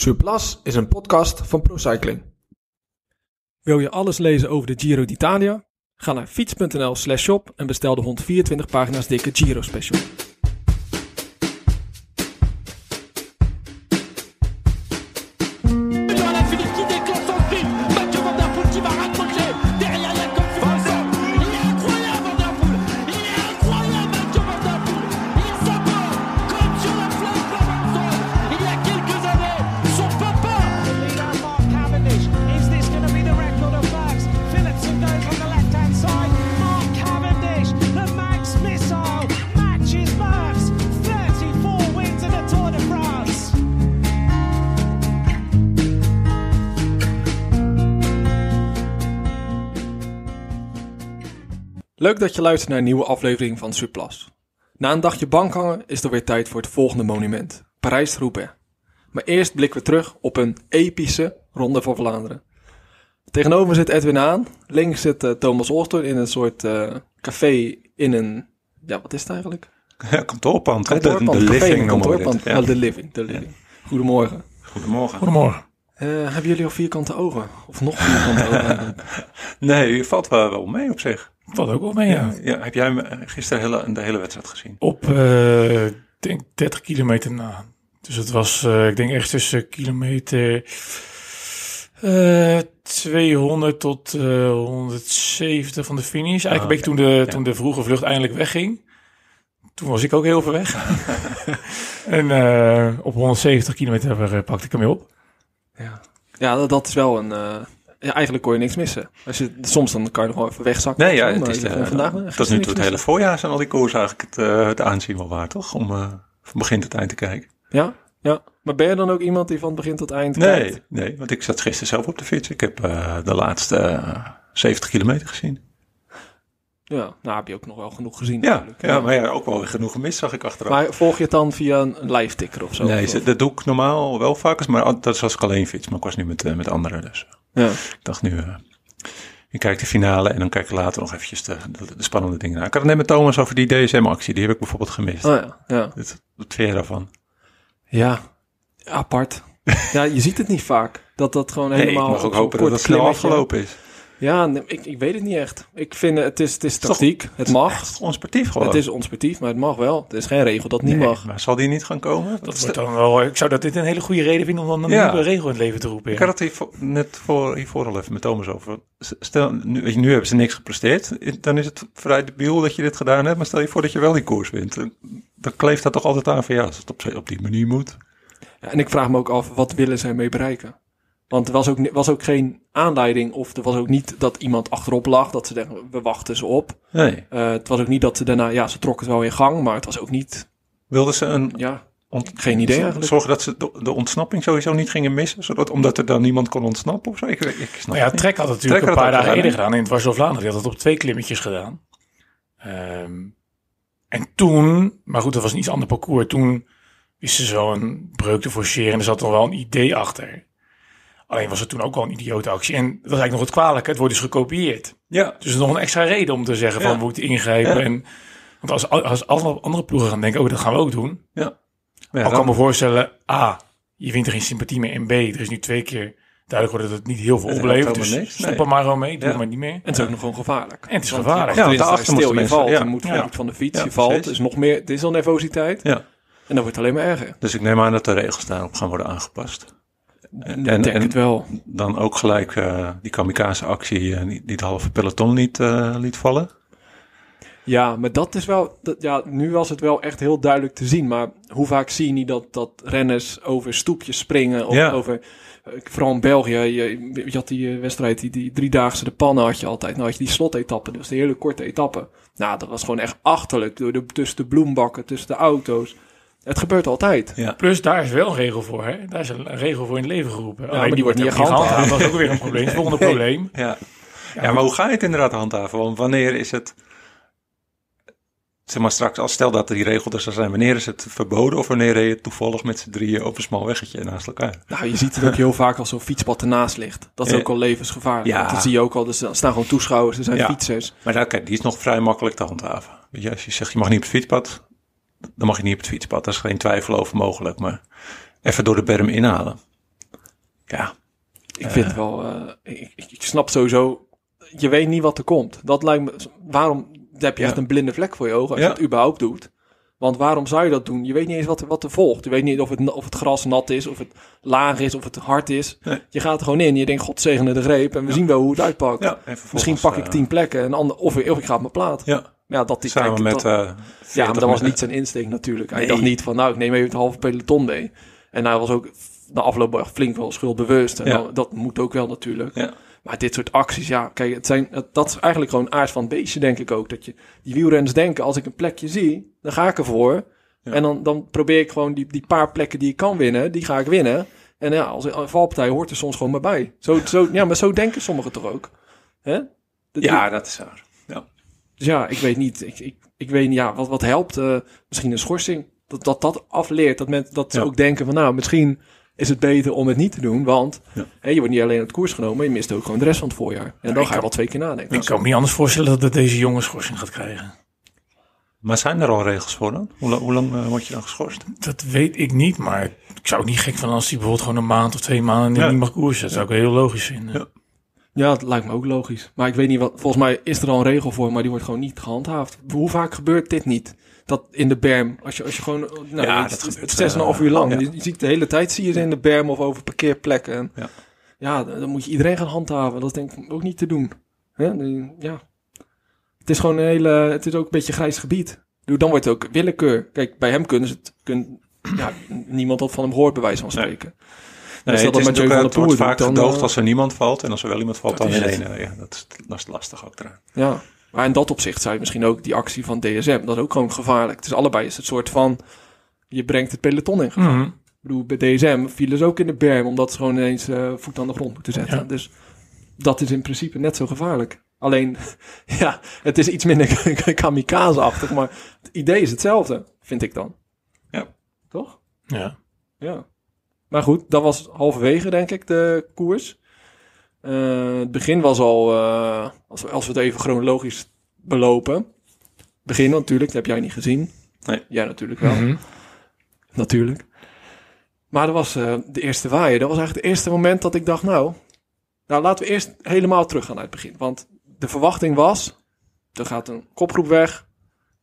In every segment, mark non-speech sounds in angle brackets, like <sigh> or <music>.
Surplus is een podcast van ProCycling. Wil je alles lezen over de Giro d'Italia? Ga naar fiets.nl slash shop en bestel de 124 pagina's dikke Giro special. Dat je luistert naar een nieuwe aflevering van Surplus. Na een dagje bankhangen is er weer tijd voor het volgende monument, Parijs-Roubaix. Maar eerst blikken we terug op een epische Ronde van Vlaanderen. Tegenover me zit Edwin aan, links zit eh, Thomas Oostor in een soort eh, café in een, ja wat is het eigenlijk? <laughs> Ja, kantoorpand. Kantoorpand, de, de café in living een noemen we kantoorpand. dit. Ja, Ja. de living, de living. Goedemorgen. Goedemorgen. Goedemorgen. Eh, hebben jullie al vierkante ogen? Of nog vierkante ogen? <laughs> Nee, je valt wel, wel mee op zich. Valt ook wel mee, ja. Ja, heb jij me gisteren hele, de hele wedstrijd gezien? Op, eh, denk 30 kilometer na. Dus het was, eh, ik denk echt tussen kilometer eh 200 tot eh 170 van de finish. Eigenlijk een beetje toen de, toen de vroege vlucht eindelijk wegging. Toen was ik ook heel ver weg. <laughs> en eh, op 170 kilometer eh, pakte ik hem weer op. Ja, ja dat, dat is wel een... ja, eigenlijk kon je niks missen. Als je, soms dan kan je nog wel even wegzakken. Nee, ja, het is, eh, vandaag dat is nu het hele voorjaar zijn al die koers eigenlijk het, eh, het aanzien wel waard, toch? Om eh, van begin tot eind te kijken. Ja, ja. Maar ben je dan ook iemand die van begin tot eind Nee, kijkt? nee, want ik zat gisteren zelf op de fiets. Ik heb de laatste eh, 70 kilometer gezien. Ja, nou heb je ook nog wel genoeg gezien Ja, natuurlijk. ja, maar ja, ook wel weer genoeg gemist zag ik achteraf. Maar volg je het dan via een live ticker of zo? nee, Of- dat doe ik normaal wel vaak, maar dat is als ik alleen fiets. Maar ik was nu met, met anderen, dus Ja. ik dacht nu... eh ik kijk de finale en dan kijk ik later nog eventjes de, de, de spannende dingen na. Ik had het net met Thomas over die DSM-actie. Die heb ik bijvoorbeeld gemist. Oh ja, ja. Wat, wat vind je daarvan? Ja, apart. <laughs> ja, je ziet het niet vaak. Dat dat gewoon Nee, ik helemaal... mag op ook hopen dat kort het snel afgelopen is. Ja, nee, ik, ik weet het niet echt. Ik vind het, het is, het is toch- tactiek. Het mag. Echt onsportief gewoon. Het is onsportief, maar het mag wel. Er is geen regel dat het niet Nee, mag. Maar zal die niet gaan komen? Dat wordt dan wel, ik zou dat dit een hele goede reden vinden om dan een Ja. nieuwe regel in het leven te roepen. Ik had het hier voor- net voor, hiervoor al even met Thomas over. Stel, nu, nu hebben ze niks gepresteerd. Dan is het vrij debiel dat je dit gedaan hebt. Maar stel je voor dat je wel die koers wint. Dan- Dan kleeft dat toch altijd aan van ja, als het op, op die manier moet. Ja, en ik vraag me ook af, wat willen zij mee bereiken? Want er was ook, was ook geen aanleiding, of er was ook niet dat iemand achterop lag, dat ze denken, we wachten ze op. Nee. Eh, het was ook niet dat ze daarna, ja, ze trokken het wel in gang, maar het was ook niet, Wilden ze een ja, ont- Geen idee eigenlijk. Zorgen dat ze de, de ontsnapping sowieso niet gingen missen. Zodat, omdat er dan niemand kon ontsnappen of zo. Ik, ik snap Nou ja, het niet. Trek had het natuurlijk Trek een paar dagen eerder gedaan in het Dwars Vlaanderen. Die had het op twee klimmetjes gedaan. Ehm, en toen, maar goed, dat was een iets ander parcours. Toen wisten ze zo een breuk te forceren en er zat nog wel een idee achter. Alleen was het toen ook wel een idiote actie. En dat is eigenlijk nog het kwalijke. Het wordt dus gekopieerd. Ja, Dus nog een extra reden om te zeggen van Ja. we moeten ingrijpen. Ja. En, want als, als alle andere ploegen gaan denken, oh dat gaan we ook doen. ja. Maar ja, Al kan me voorstellen, A, je wint er geen sympathie meer. En B, er is nu twee keer duidelijk geworden dat het niet heel veel oplevert. Dus niks, stop nee. er maar gewoon mee, doe Ja. maar niet meer. en het is ook nog gewoon gevaarlijk. En het is Want gevaarlijk. Ja, Ja, ja want daarachter daarachter stil, je valt, mensen- je ja. moet Ja. van de fiets, Ja, je valt, precies. is nog meer, het is al nervositeit. Ja. En dan wordt het alleen maar erger. Dus ik neem aan dat de regels daarop gaan worden aangepast. En, denk en het wel. dan ook gelijk eh, die kamikaze-actie eh, die, die het halve peloton liet, eh, liet vallen. Ja, maar dat is wel, dat, ja, nu was het wel echt heel duidelijk te zien. Maar hoe vaak zie je niet dat, dat renners over stoepjes springen of Ja. over, vooral in België, je, je had die wedstrijd, die, die driedaagse de pannen had je altijd. Nou had je die slotetappe, dus de hele korte etappe. Nou, dat was gewoon echt achterlijk, door de, tussen de bloembakken, tussen de auto's. Het gebeurt altijd. Ja. Plus, daar is wel een regel voor. Hè? Daar is een regel voor in het leven geroepen. maar die wordt niet gehandhaafd. Dat is ook weer een probleem. Het <laughs> volgende probleem. Ja. ja, maar hoe ga je het inderdaad handhaven? Want wanneer is het... Zeg maar straks, als stel dat die regel er zou zijn, wanneer is het verboden of wanneer rij je toevallig met z'n drieën op een smal weggetje naast elkaar? Nou, je ziet het ook heel vaak als zo'n fietspad ernaast ligt. Dat is Ja. ook al levensgevaarlijk. Ja. Dat zie je ook al, er staan gewoon toeschouwers, er zijn Ja. fietsers. Maar nou, kijk, die is nog vrij makkelijk te handhaven. Als je zegt je mag niet op het fietspad, dan mag je niet op het fietspad. Daar is geen twijfel over mogelijk. Maar even door de berm inhalen. Ja, Ik vind wel, eh, ik, snap sowieso, je weet niet wat er komt. Dat lijkt me, waarom heb je echt een blinde vlek voor je ogen als Ja. je het überhaupt doet? Want waarom zou je dat doen? Je weet niet eens wat er, wat er volgt. Je weet niet of het, of het gras nat is, of het laag is, of het hard is. Nee. Je gaat er gewoon in je denkt, god zegene de greep. En we zien wel hoe het uitpakt. ja. Misschien pak ik eh, tien plekken en ander, of, of ik ga op mijn plaat. Ja, Ja, dat die samen met... dat- eh, ja, 40 maar dat was niet zijn insteek natuurlijk. Hij Nee. dacht niet van, nou, ik neem even het halve peloton mee. En hij was ook na afloop flink wel schuldbewust. En Ja. dat moet ook wel natuurlijk. Ja. Maar dit soort acties, ja, kijk, het zijn, dat is eigenlijk gewoon aard van het beestje, denk ik ook. Dat je, die wielrenners denken, als ik een plekje zie, dan ga ik ervoor. Ja. En dan, dan probeer ik gewoon die, die paar plekken die ik kan winnen, die ga ik winnen. En ja, als een valpartij hoort er soms gewoon maar bij. Zo, zo, ja, maar zo denken sommigen toch ook. Hè? Ja, dat is waar. Ja. dus ja, ik weet niet. Ik, ik, ik weet niet, ja, wat, wat helpt? eh, misschien een schorsing. Dat dat, dat afleert. Dat, men, dat ze Ja. ook denken van, nou, misschien is het beter om het niet te doen. Want Ja. je wordt niet alleen uit het koers genomen, maar je mist ook gewoon de rest van het voorjaar. En dan ga je wel twee keer nadenken. Ik kan me niet anders voorstellen dat het deze jongen schorsing gaat krijgen. Maar zijn er al regels voor dan? Hoe, lang- hoe lang eh, word je dan geschorst? Dat weet ik niet, maar ik zou het niet gek vinden als hij bijvoorbeeld gewoon een maand of twee maanden Ja. niet mag koersen. Dat zou ik heel logisch vinden. Ja. Dat lijkt me ook logisch. Maar ik weet niet wat. Volgens mij is er al een regel voor, maar die wordt gewoon niet gehandhaafd. Hoe vaak gebeurt dit niet? Dat in de berm, als je, als je gewoon. Nou, Ja, het, dat gebeurt, is 6,5 uur eh, lang. ja. Je, je ziet de hele tijd zie je ze in de berm of over parkeerplekken. En, Ja. ja, dan, moet je iedereen gaan handhaven. Dat is denk ik ook niet te doen. Hè? Ja. Het is gewoon een hele. Het is ook een beetje grijs gebied. Doe, Dan wordt het ook willekeur. Kijk, bij hem kunnen ze het. Kun, ja, niemand had van hem gehoord, bij wijze van Nee. Nee, dat het, is met het wordt vaak dan, gedoogd eh, als er niemand valt. En als er wel iemand valt, dan in is het. één. eh, ja, dat, is, dat is lastig ook eraan. Ja, maar in dat opzicht zou je misschien ook die actie van DSM, dat is ook gewoon gevaarlijk. Het is allebei is het soort van, je brengt het peloton in gevaar. Mhm. Ik bedoel, bij DSM vielen ze ook in de berm, omdat ze gewoon ineens eh, voet aan de grond moeten zetten. Ja. Dus dat is in principe net zo gevaarlijk. Alleen, <laughs> ja, het is iets minder <laughs> kamikaze-achtig, maar het idee is hetzelfde, vind ik dan. Ja. Toch? Ja. Ja. Maar goed, dat was halverwege, denk ik, de koers. Eh, het begin was al, eh, als, we, als we het even chronologisch belopen. Begin natuurlijk, dat heb jij niet gezien. Nee. Jij natuurlijk wel, Mhm. natuurlijk. Maar dat was eh, de eerste waaier. Dat was eigenlijk het eerste moment dat ik dacht, nou... Nou, laten we eerst helemaal teruggaan naar het begin. Want de verwachting was, er gaat een kopgroep weg.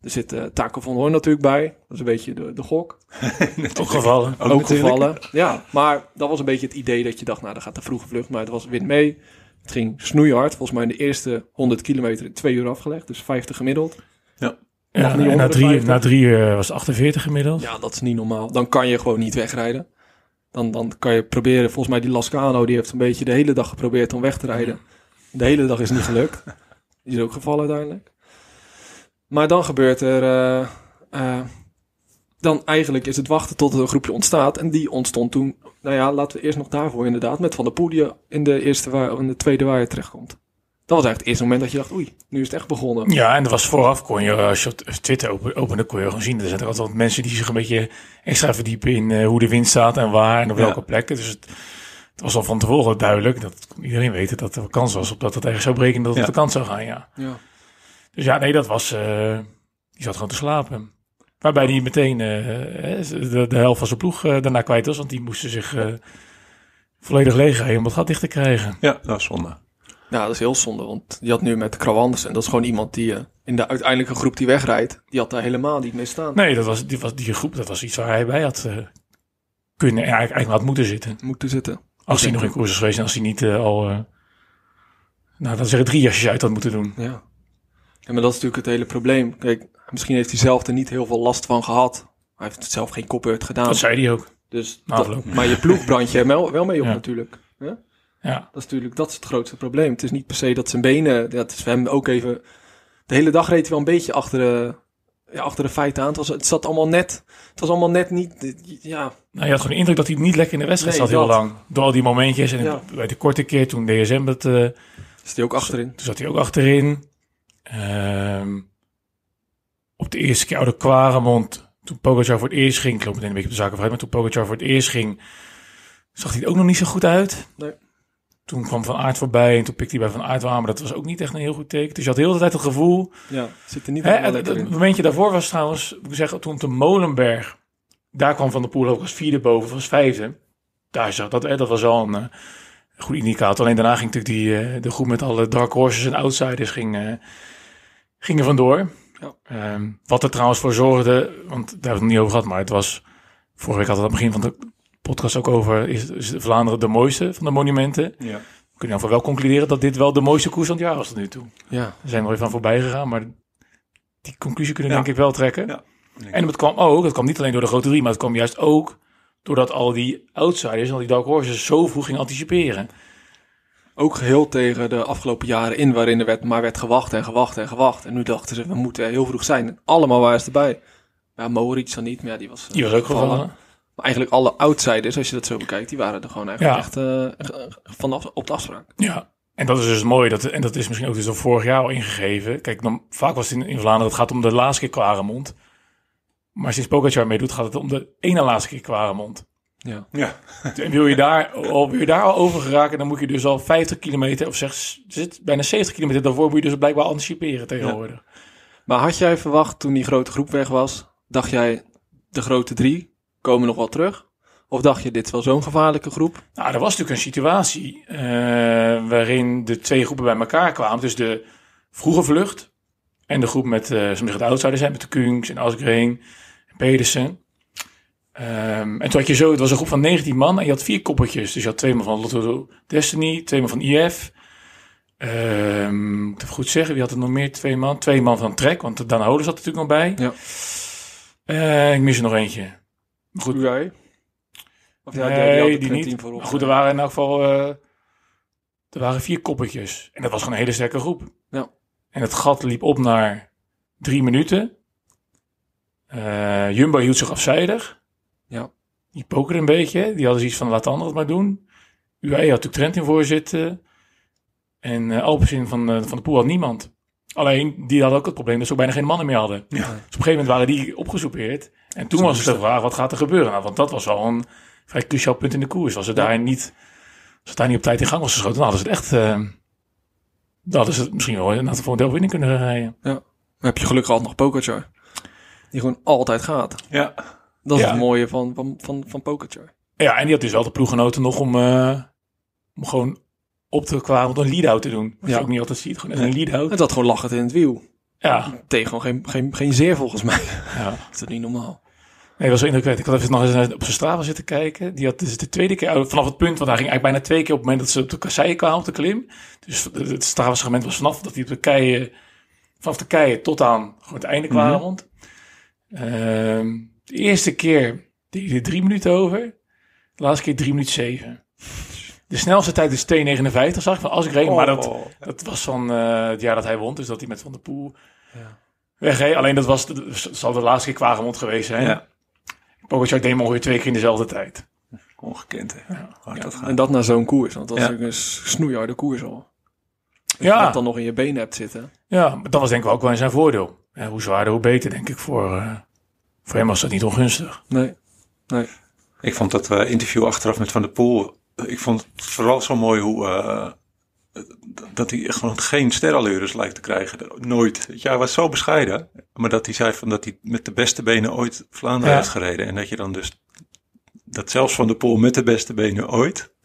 Er zit eh Taco van Hoorn natuurlijk bij. Dat is een beetje de, de gok. <laughs> Ook gevallen. Ook gevallen. Ja, maar dat was een beetje het idee dat je dacht, nou, dan gaat de vroege vlucht. Maar het was wind mee. Het ging snoeihard. Volgens mij in de eerste 100 kilometer in twee uur afgelegd. Dus 50 gemiddeld. Ja, niet en na drie, 50. na drie uur was het 48 gemiddeld. Ja, dat is niet normaal. Dan kan je gewoon niet wegrijden. Dan, dan kan je proberen, volgens mij die Lascano, die heeft een beetje de hele dag geprobeerd om weg te rijden. De hele dag is niet gelukt. Die is ook gevallen uiteindelijk. Maar dan gebeurt er, eh, eh, dan eigenlijk is het wachten tot er een groepje ontstaat. En die ontstond toen, nou ja, laten we eerst nog daarvoor inderdaad, met Van der Poel die in de, eerste wa- in de tweede waaier terechtkomt. Dat was eigenlijk het eerste moment dat je dacht, oei, nu is het echt begonnen. Ja, en er was vooraf, kon je, als je Twitter open, opende, kon je gewoon zien. Er zijn er altijd wat mensen die zich een beetje extra verdiepen in eh, hoe de wind staat en waar en op Ja. welke plekken. Dus het, het was al van tevoren duidelijk, dat iedereen weten dat er kans was op dat het ergens zou breken en dat het Ja. op de kant zou gaan, ja. Ja. Dus ja, nee, dat was, eh, die zat gewoon te slapen. Waarbij die meteen eh, de, de helft van zijn ploeg eh, daarna kwijt was, want die moesten zich eh, volledig leegrijden om het gat dicht te krijgen. Ja, dat is zonde. Ja, dat is heel zonde, want die had nu met Krauw Andersen. Dat is gewoon iemand die eh, in de uiteindelijke groep die wegrijdt, die had daar helemaal niet mee staan. Nee, dat was, die, was, die groep, dat was iets waar hij bij had eh, kunnen, eigenlijk, eigenlijk had moeten zitten. Moeten zitten. Als hij nog in koers was geweest en als hij niet al, eh nou, dat zeggen drie jasjes uit had moeten doen. Ja. Ja. Maar dat is natuurlijk het hele probleem. Kijk, misschien heeft hij zelf er niet heel veel last van gehad. Hij heeft zelf geen kopbeurt gedaan. Dat zei hij ook. dus dat- maar je ploeg brand je wel, wel mee op Ja. natuurlijk. Ja? Ja, Dat is natuurlijk dat is het grootste probleem. Het is niet per se dat zijn benen... Dat is voor hem ook even... De hele dag reed hij wel een beetje achter de, ja, achter de feiten aan. Het, was, het zat allemaal net... Het was allemaal net niet... Ja, nou, je had gewoon de indruk dat hij niet lekker in de wedstrijd Nee, zat heel dat. lang. Door al die momentjes en Ja. bij de korte keer toen DSM eh, is hij ook achterin. Toen zat hij ook achterin. Ehm, op de eerste keer oude Quaremont. Toen Pogacar voor het eerst ging. Ik loop meteen een beetje op de zaken vooruit. Maar toen Pogacar voor het eerst ging. Zag hij er ook nog niet zo goed uit. Nee. Toen kwam Van Aert voorbij. En toen pikte hij bij Van Aert aan. Maar dat was ook niet echt een heel goed teken. Dus je had de hele tijd het gevoel. Ja, zit er niet Hè, het, het momentje daarvoor was trouwens. Ik moet zeggen, toen de Molenberg. Daar kwam Van der Poel ook als vierde boven. Was vijfde. daar zag dat, eh, dat was al een eh, goed indicator. Alleen daarna ging natuurlijk die, eh, de groep met alle dark horses en outsiders ging, eh, ging er vandoor. Ja. Ehm, wat er trouwens voor zorgde, want daar hebben we het niet over gehad, maar het was, vorige week hadden we het aan het begin van de podcast ook over, is, is Vlaanderen de mooiste van de monumenten? Ja. We kunnen wel concluderen dat dit wel de mooiste koers van het jaar was tot nu toe. Ja. We zijn er weer van voorbij gegaan, maar die conclusie kunnen we Ja. denk ik wel trekken. Ja. En het kwam ook, het kwam niet alleen door de grote drie, maar het kwam juist ook doordat al die outsiders, al die dark horses zo vroeg gingen anticiperen. Ook geheel tegen de afgelopen jaren in, waarin er werd, maar werd gewacht en gewacht en gewacht. En nu dachten ze, we moeten heel vroeg zijn. Allemaal waren ze erbij. Ja, Moritz dan niet, maar ja, die was... eh, Die was ook gevallen. Maar eigenlijk alle outsiders, als je dat zo bekijkt, die waren er gewoon eigenlijk Ja. echt eh, vanaf op de afspraak. Ja. En dat is dus mooi, dat, en dat is misschien ook dus al vorig jaar al ingegeven. Kijk, dan, vaak was het in, in Vlaanderen, het gaat om de laatste keer Kwaremond. Maar sinds Pogacar meedoet, gaat het om de ene laatste keer Kwaremond. Ja. Ja. <laughs> En wil je daar al, wil je daar al over geraken, dan moet je dus al 50 kilometer, of zeg, zit bijna 70 kilometer daarvoor, moet je dus blijkbaar anticiperen tegenwoordig. Maar had jij verwacht toen die grote groep weg was, dacht jij, de grote drie komen nog wel terug? Of dacht je, dit is wel zo'n gevaarlijke groep? Nou, er was natuurlijk een situatie eh, waarin de twee groepen bij elkaar kwamen. Dus de vroege vlucht en de groep met, zoals het outsiders zijn, met de Kungs en Asgreen en Pedersen. Ehm, en toen had je zo, het was een groep van 19 man en je had vier koppeltjes. Dus je had twee man van Lotto Destiny, twee man van IF. Ehm, moet ik even goed zeggen, wie had er nog meer? Twee man. Twee man van Trek, want Dan Holen zat er natuurlijk nog bij. Ja. Eh, ik mis er nog eentje. Maar goed, Jij? Of ja, nee, die niet. voorop. Maar goed, er waren in elk geval eh, er waren vier koppeltjes. En dat was gewoon een hele sterke groep. Ja. En het gat liep op naar drie minuten. Eh, Jumbo hield zich afzijdig. Ja. Die pokerde een beetje. Die hadden zoiets van, laat de anderen het maar doen. UAE had natuurlijk Trent in voorzitten. En eh Alpecin van, eh, van de Poel had niemand. Alleen, die hadden ook het probleem dat ze ook bijna geen mannen meer hadden. Dus op een gegeven moment waren die opgesoupeerd. En toen was het de vraag, wat gaat er gebeuren? Nou, want dat was wel een vrij cruciaal punt in de koers. Was het daar niet, als het daar niet op tijd in gang was geschoten, dan hadden ze het echt... eh dan hadden ze het misschien wel inderdaad voor een deel winning kunnen rijden. Dan heb je gelukkig altijd nog Pogacar. Die gewoon altijd gaat. Ja. Dat is Ja. het mooie van, van, van, van Pogacar. Ja, en die had dus wel de ploeggenoten nog om, eh, om gewoon op te kwamen om een lead-out te doen. Wat Ja. je ook niet altijd ziet, gewoon echt een lead-out. Het had gewoon lachend in het wiel. Ja, Tegen gewoon geen, geen, geen zeer volgens mij. ja. <laughs> Dat is niet normaal? Nee, dat was indrukwekkend. Ik had even nog eens naar- op zijn Strava zitten kijken. Die had dus de tweede keer, vanaf het punt, want hij ging eigenlijk bijna twee keer op het moment dat ze op de kasseien kwamen op de klim. Dus het- het Strava-segment was vanaf dat hij op de keien, vanaf de keien tot aan gewoon het einde kwamen. rond. Ehm, de eerste keer deed hij er drie minuten over. De laatste keer drie minuten zeven. De snelste tijd is 2,59 zag ik van als ik reed. maar dat, Oh. dat was van eh, het jaar dat hij won. Dus dat hij met Van der Poel wegreed. Alleen dat was, de, zal de laatste keer Quaremont geweest zijn. Ja. Pogacar deed hem ongeveer twee keer in dezelfde tijd. Ongekend, hè. Hard dat gaat. En dat na zo'n koers. Want dat is Ja. natuurlijk een snoeiharde koers al. Als je Ja, dat dan nog in je benen hebt zitten. ja, maar dat was denk ik ook wel in zijn voordeel. Ja, hoe zwaarder, hoe beter, denk ik. Voor, eh, voor hem was dat niet ongunstig. Nee. Nee. Ik vond dat eh, interview achteraf met Van der Poel. Ik vond het vooral zo mooi hoe. eh, dat hij gewoon geen sterallures lijkt te krijgen. Nooit. Je, hij was zo bescheiden. Maar dat hij zei van dat hij met de beste benen ooit Vlaanderen Ja. heeft gereden. En dat je dan dus. Dat zelfs Van der Poel met de beste benen ooit.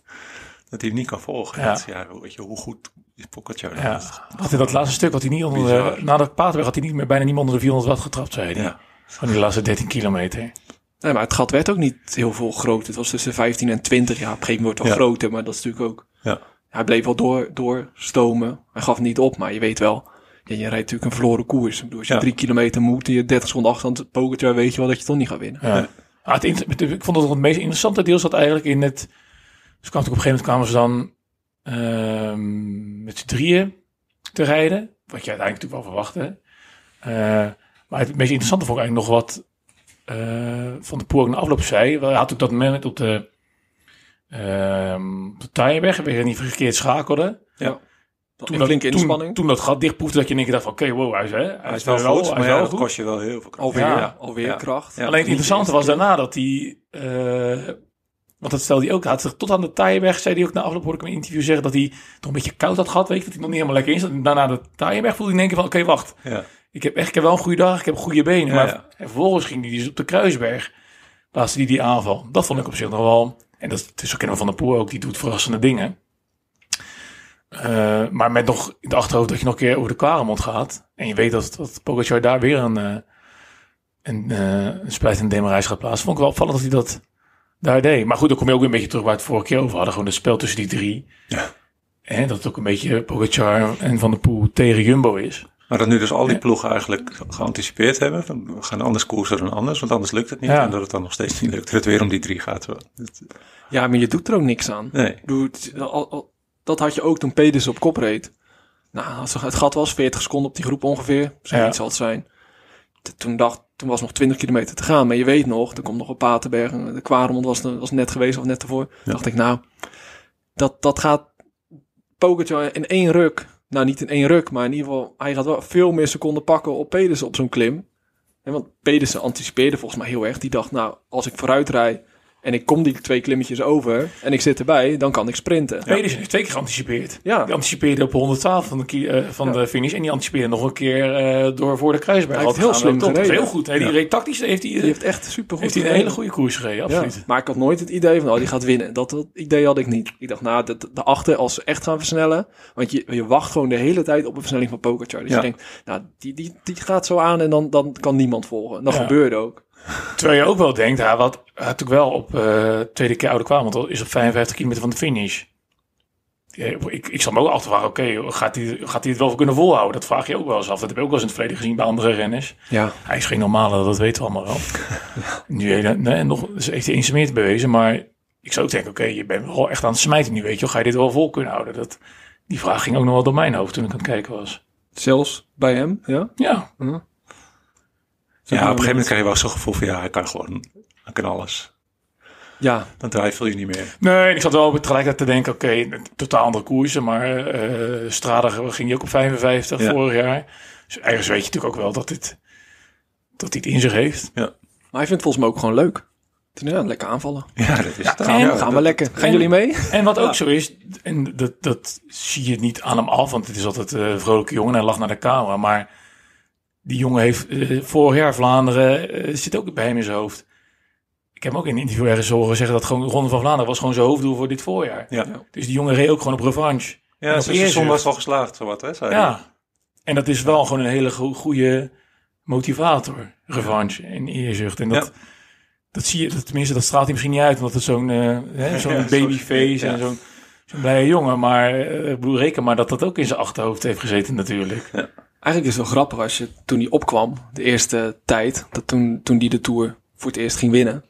Dat hij hem niet kan volgen. Ja. Dat ja, weet je, hoe goed is dan? Ja, had hij dat laatste stuk had hij niet onder Bizar. na de Paterweg had hij niet meer, bijna niet meer onder de 400 watt getrapt, zei hij. Ja. Van die laatste 13 kilometer. Nee, maar het gat werd ook niet heel veel groter. Het was tussen 15 en 20. Ja, op een gegeven moment wordt het wel Ja. groter, maar dat is natuurlijk ook... Ja. Hij bleef wel door, doorstomen. Hij gaf niet op, maar je weet wel... Ja, je rijdt natuurlijk een verloren koers. Ik bedoel, als je Ja. drie kilometer moet en je 30 seconden achterstand Pogacar, weet je wel dat je toch niet gaat winnen. Ja. Ah, het, ik vond dat het meest interessante deel zat eigenlijk in het... Dus kwam op een gegeven moment kwamen ze dan ehm, met z'n drieën te rijden. Wat je uiteindelijk natuurlijk wel verwachtte. Eh, maar het meest interessante vond ik eigenlijk nog wat eh, Van de Poel ook na afloop zei. Hij had natuurlijk dat moment op de, ehm op de je niet verkeerd schakelde. Ja. Toen dat, flinke toen, inspanning. toen dat gat dichtproefde, dat je in één keer dacht van, oké, wow, hij is, hè, hij Hij is wel goed, hij maar is ja, wel dat goed. kost je wel heel veel kracht. alweer, Ja. alweer Ja. kracht. Ja. Alleen het interessante de was daarna dat hij... eh, want dat stelde hij ook. Hij had tot aan de Taaienberg, zei hij ook na afloop, hoorde ik hem in een interview zeggen, dat hij toch een beetje koud had gehad. Weet je, dat hij nog niet helemaal lekker in zat. En daarna de Taaienberg voelde hij in één keer van, oké, wacht. Ik heb echt ik heb wel een goede dag, ik heb goede benen. Maar ja. En vervolgens ging hij dus op de Kruisberg. Laatste die die aanval. Dat vond ik op zich nog wel En dat, dat is ook kennen van de Poel ook, die doet verrassende dingen. Eh, maar met nog in het achterhoofd dat je nog een keer over de Kwaremond gaat. En je weet dat, dat Pogacar daar weer een, eh een, eh een splijtende demarage gaat plaatsen. Vond ik wel opvallend dat hij dat daar deed. Maar goed, dan kom je ook weer een beetje terug waar we het vorige keer over hadden. Gewoon het spel tussen die drie. Ja. En dat het ook een beetje Pogacar en Van der Poel tegen Jumbo is. Maar dat nu dus al die ploegen eigenlijk geanticipeerd hebben. Van, we gaan anders koersen dan anders, want anders lukt het niet. Ja. En dat het dan nog steeds niet lukt. Dat het weer om die drie gaat. Ja, maar je doet er ook niks aan. Nee. Dat had je ook toen Peders op kop reed. Nou, als het gat was 40 seconden op die groep ongeveer. Zoiets Ja. zal het zijn. Toen, dacht, toen was nog 20 kilometer te gaan. Maar je weet nog, er komt nog een Paterberg. en De Kwaremond was, was net geweest of net ervoor. dacht ik, nou, dat, dat gaat Pogacar in één ruk. Nou, niet in één ruk, maar in ieder geval... Hij gaat wel veel meer seconden pakken op Pedersen op zo'n klim. En want Pedersen anticipeerde volgens mij heel erg. Die dacht, nou, als ik vooruit rij en ik kom die twee klimmetjes over en ik zit erbij, dan kan ik sprinten. Pedersen heeft twee keer geanticipeerd. Ja. Die anticipeerde op 112 van de, eh, van Ja. de finish. En die anticipeerde nog een keer eh, door voor de kruisberg. Hij heeft heel slim Dat is gereden. Heel goed. Hè? Die Ja. reed tactisch heeft hij, Die heeft echt super goed heeft hij een hele goede koers gereden. Absoluut. Ja, maar ik had nooit het idee van, oh, die gaat winnen. Dat, dat idee had ik niet. Ik dacht, nou, de, daarachter, als ze echt gaan versnellen... Want je, je wacht gewoon de hele tijd op een versnelling van Pogacar. Dus Ja. je denkt, nou, die, die, die gaat zo aan en dan, dan kan niemand volgen. En dat Ja. gebeurde ook. Terwijl je ook wel denkt, hij had natuurlijk wel op eh tweede keer oude kwam, want dat is op 55 kilometer van de finish. Ja, ik, ik zal me ook afvragen, oké, gaat, hij, gaat hij het wel kunnen volhouden? Dat vraag je ook wel eens af. Dat heb ik ook wel eens in het verleden gezien bij andere renners. Ja. Hij is geen normale, dat weten we allemaal wel. <laughs> nu nee, nog, dus heeft hij eens meer bewezen, maar ik zou ook denken, oké, je bent wel echt aan het smijten nu, weet je. Ga je dit wel vol kunnen houden? Dat, die vraag ging ook nog wel door mijn hoofd toen ik aan het kijken was. Zelfs bij hem, ja. Ja, Ja, op een gegeven moment krijg je wel zo'n gevoel van ja, hij kan gewoon, hij kan alles. Ja, Dan twijfel je niet meer. Nee, ik zat wel tegelijkertijd te denken, oké, totaal andere koersen, maar eh Strada ging je ook op 55 Ja. vorig jaar. Dus ergens weet je natuurlijk ook wel dat dit, dat dit in zich heeft. maar hij vindt het volgens mij ook gewoon leuk. Het is, Ja, lekker aanvallen. Ja, dat is het. en- Ja, gaan we dat- lekker. Gaan en- jullie mee? En wat ook zo is, en dat, dat zie je niet aan hem af, want het is altijd eh, een vrolijke jongen en hij lacht naar de camera, maar die jongen heeft eh, vorig jaar Vlaanderen, eh, zit ook bij hem in zijn hoofd. Ik heb hem ook in een interview ergens horen zeggen dat gewoon de Ronde van Vlaanderen was gewoon zijn hoofddoel voor dit voorjaar. Ja, Dus die jongen reed ook gewoon op revanche. ja zijn seizoen was wel geslaagd, zowat, hè? zei hij. Ja, en dat is wel gewoon een hele go- goede motivator, revanche en eerzucht. En dat, Ja. dat zie je, dat, tenminste, dat straalt hij misschien niet uit, omdat het zo'n eh, hè, <laughs> zo'n Ja, babyface zo- ja. en zo'n zo'n blije jongen. Maar ik bedoel, reken maar dat dat ook in zijn achterhoofd heeft gezeten natuurlijk. Eigenlijk is het wel grappig als je toen hij opkwam, de eerste tijd, dat toen, toen die de Tour voor het eerst ging winnen.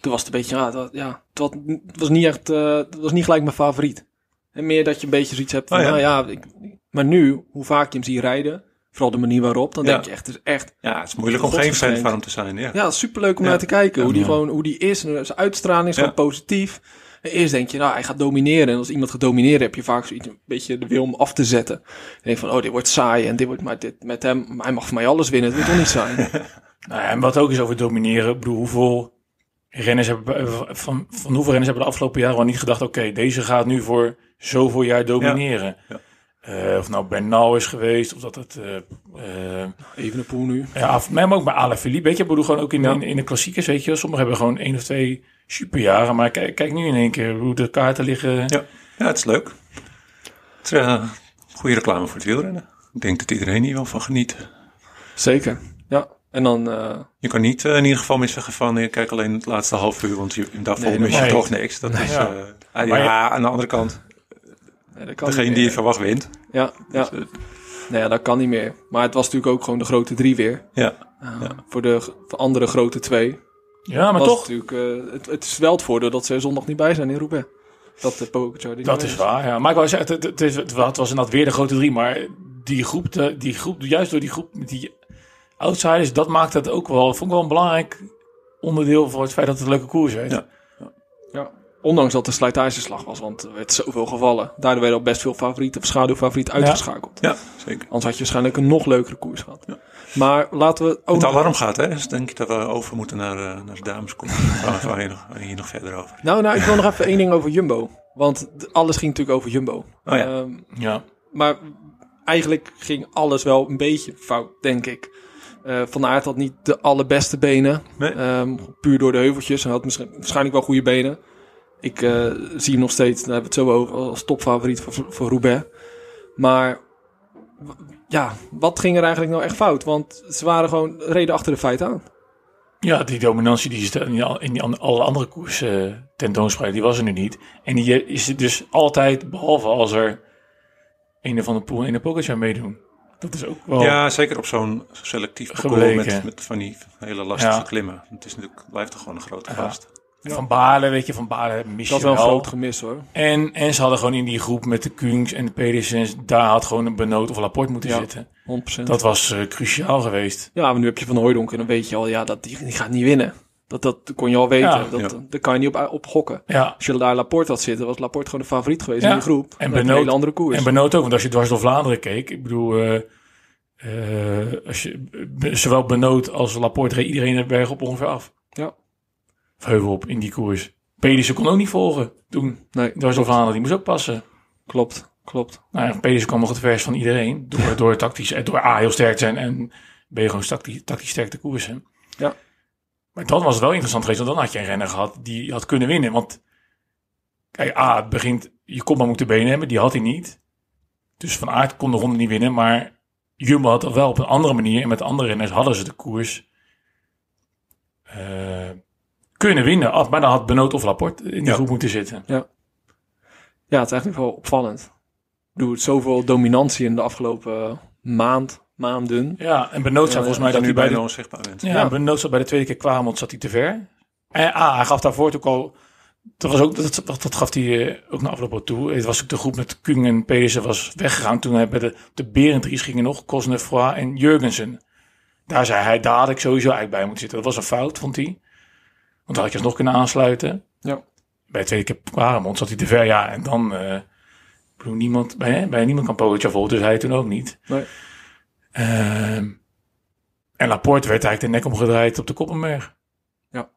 Toen was het een beetje, ja, dat, ja was, het was niet echt, eh, het was niet gelijk mijn favoriet. En meer dat je een beetje zoiets hebt van, Oh ja. nou ja, ik, maar nu, hoe vaak je hem ziet rijden, vooral de manier waarop, dan Ja. denk je echt, het is echt, Ja, het is moeilijk om geen fan van hem te zijn. Ja. ja, superleuk om naar te kijken. Hoe die gewoon, hoe die is, en zijn uitstraling is gewoon positief. Eerst denk je, nou, hij gaat domineren. En als iemand gaat domineren, heb je vaak zoiets, een beetje de wil om af te zetten. Je denkt van, oh, dit wordt saai en dit wordt, maar dit, met hem, hij mag voor mij alles winnen. Het wordt toch niet saai. <laughs> Nou, ja, en wat ook is over domineren, ik bedoel, hoeveel renners hebben, van, van hoeveel renners hebben de afgelopen jaren wel niet gedacht, oké, deze gaat nu voor zoveel jaar domineren. Ja. Eh, of nou Bernal is geweest, of dat het... eh, eh, Even een poel nu. Ja, of- maar ook bij Alaphilippe, weet je, ik bedoel gewoon ook in, Ja. in, in de klassiekers, weet je, wel. sommigen hebben gewoon één of twee superjaren, maar kijk, kijk nu in één keer hoe de kaarten liggen. Ja. ja, het is leuk. Het is uh, goede reclame voor het wielrennen. Ik denk dat iedereen hier wel van geniet. Zeker. Ja. En dan, eh, Je kan niet eh, in ieder geval meer zeggen van ik kijk alleen het laatste half uur, want je, daarvoor Nee, mis je nee. toch niks. Dat is, Ja. eh, ah, ja, aan de andere kant, kan degene die je verwacht wint. Ja, ja. Dus, eh, Nee, ja, dat kan niet meer. Maar het was natuurlijk ook gewoon de grote drie weer. ja. Uh, Voor de andere grote twee. Ja, maar was toch, natuurlijk, eh, het, het is wel het voordeel dat ze zondag niet bij zijn in Roubaix. Dat de Pogacar niet dat is waar. Ja. Maar ik wou zeggen, het, het, is, het was inderdaad weer de grote drie, maar die groep, de, die groep, juist door die groep met die outsiders, dat maakt het ook wel, vond ik wel een belangrijk onderdeel voor het feit dat het een leuke koers werd. Ja. Ja. Ondanks dat de slijtageslag was, want er werd zoveel gevallen. Daardoor werden al best veel favorieten of schaduwfavorieten uitgeschakeld. ja, zeker. Anders had je waarschijnlijk een nog leukere koers gehad. Maar laten we ook Het nog- alarm gaat, hè? Dus denk ik dat we over moeten naar, eh, naar de dameskoers. <laughs> Waar gaan we hier nog, hier nog verder over? Nou, nou, ik wil nog even één ding over Jumbo. Want alles ging natuurlijk over Jumbo. Oh ja. Ehm, Ja. maar eigenlijk ging alles wel een beetje fout, denk ik. Eh van Aert had niet de allerbeste benen. Nee. Ehm, puur door de heuveltjes. Hij had misschien, waarschijnlijk wel goede benen. Ik eh, zie hem nog steeds, daar hebben we het zo over, als topfavoriet voor, voor Roubaix. Maar ja, wat ging er eigenlijk nou echt fout? Want ze waren gewoon reden achter de feiten aan. Ja, die dominantie die ze in, die, al- in die an- alle andere koersen uh, tentoonspreiden, die was er nu niet. En die is er dus altijd, behalve als er een van de Poel en de Pogacar meedoen. Dat is ook wel... Ja, zeker op zo'n selectief parcours met, met van die hele lastige Ja. klimmen. Het is natuurlijk, blijft toch gewoon een grote Ja. Van Baarle, weet je, van Baarle mis Dat is wel een groot gemis hoor. En, en ze hadden gewoon in die groep met de Kungs en de Pedersens, daar had gewoon een Benoot of Laporte moeten Ja. zitten. 100%. Dat was eh, cruciaal geweest. Ja, maar nu heb je Van Hooijdonk en dan weet je al, ja, dat, die, die gaat niet winnen. Dat, dat kon je al weten. Ja. dat, Ja. Daar kan je niet op, op gokken. Ja, Als je daar Laporte had zitten, was Laporte gewoon de favoriet geweest Ja. in de groep. En Benoot- een hele andere koers. en Benoot ook, want als je dwars door Vlaanderen keek, ik bedoel, eh, eh, als je, zowel Benoot als Laporte reed iedereen de berg op ongeveer af. Ja. Of heuvel op in die koers. Pedersen kon ook niet volgen toen. nee, Dwars door Vlaanderen, die moest ook passen. klopt, klopt. Nou, ja, Pedersen kwam nog het vers van iedereen. Door, door tactisch, eh, door A heel sterk te zijn en B gewoon tactisch, tactisch sterk te koersen. Ja. Maar dan was wel interessant geweest, want dan had je een renner gehad die had kunnen winnen. Want kijk, A, het begint, je kon maar moeten benen hebben, die had hij niet. Dus Van Aert kon de ronde niet winnen, maar Jumbo had dat wel op een andere manier. En met andere renners hadden ze de koers eh, kunnen winnen. Af- Maar dan had Benoot of Laporte in die Ja. groep moeten zitten. Ja, het is eigenlijk wel opvallend. Bedoel, het zoveel dominantie in de afgelopen maand, maanden. Ja, en Benoot zei Ja, volgens mij Dat dat nu hij bij de onzichtbaar bent. Ja, Ja. Benoot zat bij de tweede keer kwamen, zat hij te ver. En ah, hij gaf daarvoor ook al... Dat, was ook, dat, dat, gaf hij eh, ook na afloop toe. Het was ook de groep met Kung en Pedersen was weggegaan. Toen hij bij de, de Berendries gingen nog, Cosnefroy en Jurgensen. Daar zei hij, daar had ik sowieso eigenlijk bij moeten zitten. Dat was een fout, vond hij. Want dan had je alsnog kunnen aansluiten. Ja. Bij de tweede keer Quaremont zat hij te ver. Ja, en dan... bedoel, niemand, bij, bij niemand kan Pogacar volgen, dus hij toen ook niet. Nee. Ehm, en Laporte werd eigenlijk de nek omgedraaid op de Koppenberg. Ja.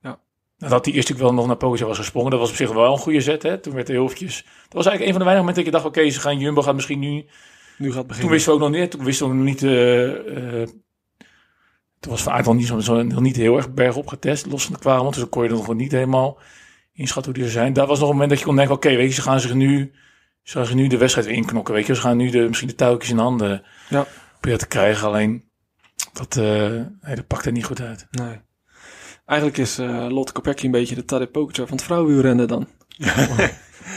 Ja. Nadat hij eerst natuurlijk wel nog naar Pogacar was gesprongen. Dat was op zich wel een goede zet. Hè? Toen werd hij heel eventjes... Dat was eigenlijk een van de weinige momenten dat ik dacht... Oké, ze gaan Jumbo gaat misschien nu... Nu gaat het Toen beginnen. wisten we ook nog niet... Toen wisten we nog niet... eh, eh, toen was Van Aert nog niet, zo, zo, nog niet heel erg bergop getest. Los van de kwamen. Dus dan kon je er nog wel niet helemaal inschatten hoe die er zijn. Daar was nog een moment dat je kon denken... Oké, weet je, ze gaan zich nu... Ze gaan zich nu de wedstrijd weer inknokken. Weet je, ze gaan nu de, misschien de touwtjes in handen Ja. proberen te krijgen. Alleen... Dat, eh nee, dat pakte niet goed uit. Nee. Eigenlijk is eh, Lotte Kopecky een beetje de Tadej Pogacar van het vrouwenwielrennen dan. <laughs>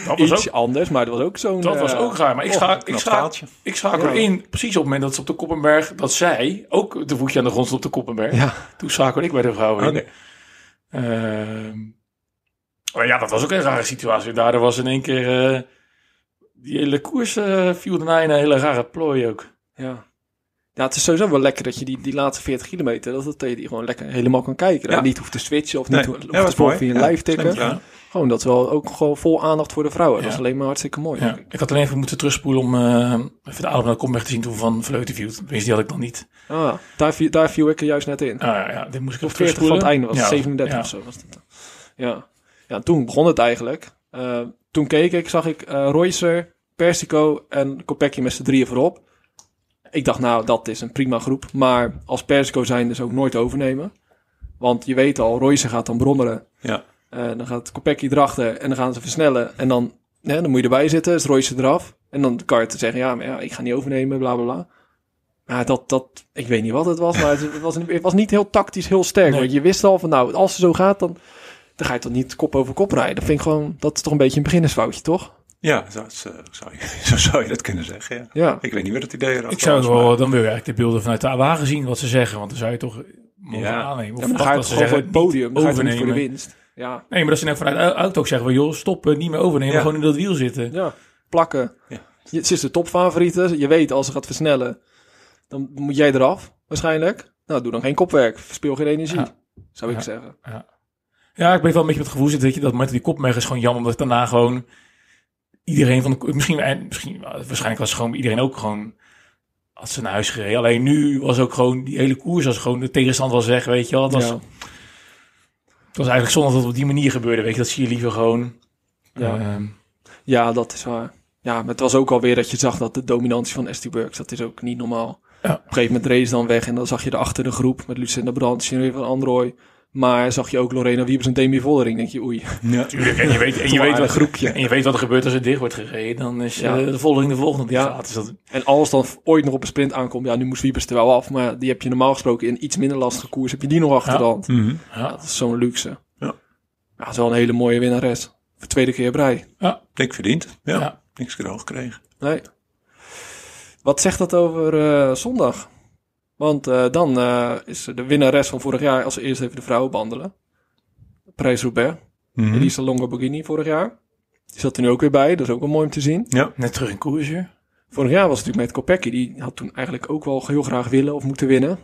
Dat was Iets ook, anders, maar dat was ook zo'n... dat was eh, ook raar. Maar ik, oh, scha ik, knap scha ik schakel Ja. in, precies op het moment dat ze op de Koppenberg, dat zij ook de voetje aan de grond stond op de Koppenberg. Ja, Toen schakelde ik bij de vrouwen in. Oké. Ehm, maar ja, dat was ook een rare situatie. Daardoor was in één keer... eh, die hele koers eh, viel daarna in een hele rare plooi ook. ja. Ja, het is sowieso wel lekker dat je die, die laatste 40 kilometer, dat, dat je die gewoon lekker helemaal kan kijken. Ja. En niet hoeft te switchen of Nee. niet hoeft Ja, te mooi. via een Ja, live tikken. Gewoon, dat is wel ook gewoon vol aandacht voor de vrouwen. Dat is alleen maar hartstikke mooi. Ja. Ik had alleen even moeten terugspoelen om eh, even de adem naar de Koppenberg te zien toen van Vleuten viel. Tenminste, die had ik nog niet. Ah, daar, viel, daar viel ik er juist net in. Ah, ja, ja, dit moest ik Op even 40 van het einde was het Ja, 37 ja. of zo. Was het. Ja. ja, toen begon het eigenlijk. Eh, toen keek ik, zag ik eh Roycer, Persico en Kopecky met z'n drieën voorop. Ik dacht, nou, dat is een prima groep. Maar als Persico zijn dus ook nooit overnemen. Want je weet al, Roycer gaat dan brommeren. Ja. Eh, dan gaat Kopecky erachter en dan gaan ze versnellen. En dan, ja, dan moet je erbij zitten, is Royce eraf. En dan kan je te zeggen, ja, maar ja, ik ga niet overnemen, bla bla bla. Maar dat, dat, ik weet niet wat het was, maar het <laughs> was, het was niet heel tactisch heel sterk. Nee. Want je wist al van, nou, als het zo gaat, dan, dan ga je toch niet kop over kop rijden. Dat vind ik gewoon, dat is toch een beetje een beginnersfoutje, toch? Ja, zo, zo, zou <laughs> je, zo zou je dat kunnen zeggen. Ja. Ja, Ik weet niet meer het idee erachter Ik zou was, wel, maar- dan wil je eigenlijk de beelden vanuit de wagen zien wat ze zeggen. Want dan zou je toch mogen Ja. aannemen. Of ja dan ga je dat ze gewoon voor het podium, dan ga je toch niet voor de overnemen. winst. Ja, Nee, maar dat ze net vanuit de auto ook zeggen, van, joh, stop, eh, niet meer overnemen, Ja. gewoon in dat wiel zitten. ja, plakken. Ja. Je, ze is de topfavoriete, je weet als ze gaat versnellen, dan moet jij eraf, waarschijnlijk. Nou, doe dan geen kopwerk, verspil geen energie, Ja. zou ik Ja. zeggen. Ja, ik ben wel een beetje met het gevoel zitten, weet je, dat met die kopmerk is gewoon jammer, omdat daarna gewoon iedereen van de, misschien, eh, misschien, waarschijnlijk was gewoon iedereen ook gewoon, had ze naar huis gereden. Alleen nu was ook gewoon, die hele koers als gewoon de tegenstand was weg, weet je wel. Het was, Ja. het was eigenlijk zonde dat het op die manier gebeurde, weet je. Dat zie je liever gewoon. Ja. ehm, Ja, dat is waar. Ja, maar het was ook alweer dat je zag dat de dominantie van ST Works, dat is ook niet normaal. Ja. Op een gegeven moment reed ze dan weg en dan zag je er achter de groep met Lucinda Brandt, Sinead van Androoy, Maar zag je ook Lorena Wiebes en Demi Vollering, denk je, oei. Ja. <laughs> Tuurlijk, en je weet, en je <laughs> weet een wat groepje. En je weet wat er gebeurt als het dicht wordt gereden. Dan is Ja. eh, de volgende de volgende die Ja. gaat. Dus dat, En als dan ooit nog op een sprint aankomt, ja, nu moest Wiebes er wel af, maar die heb je normaal gesproken in iets minder lastige koers, heb je die nog achter Ja. de hand. Mhm. Ja, dat is zo'n luxe. Ja. Ja, dat is wel een hele mooie winnares. Voor de tweede keer op rij. Dik verdiend. Ja. Ja. Niks cadeau gekregen. Nee. Wat zegt dat over eh, zondag? Want eh, dan eh, is de winnares van vorig jaar, als we eerst even de vrouwen behandelen. Prijs Roubaix. Mhm. Elisa Longo Borghini vorig jaar. Die zat er nu ook weer bij, dat is ook wel mooi om te zien. Ja. net terug in koers weer. Vorig jaar was het natuurlijk met Kopecky. Die had toen eigenlijk ook wel heel graag willen of moeten winnen.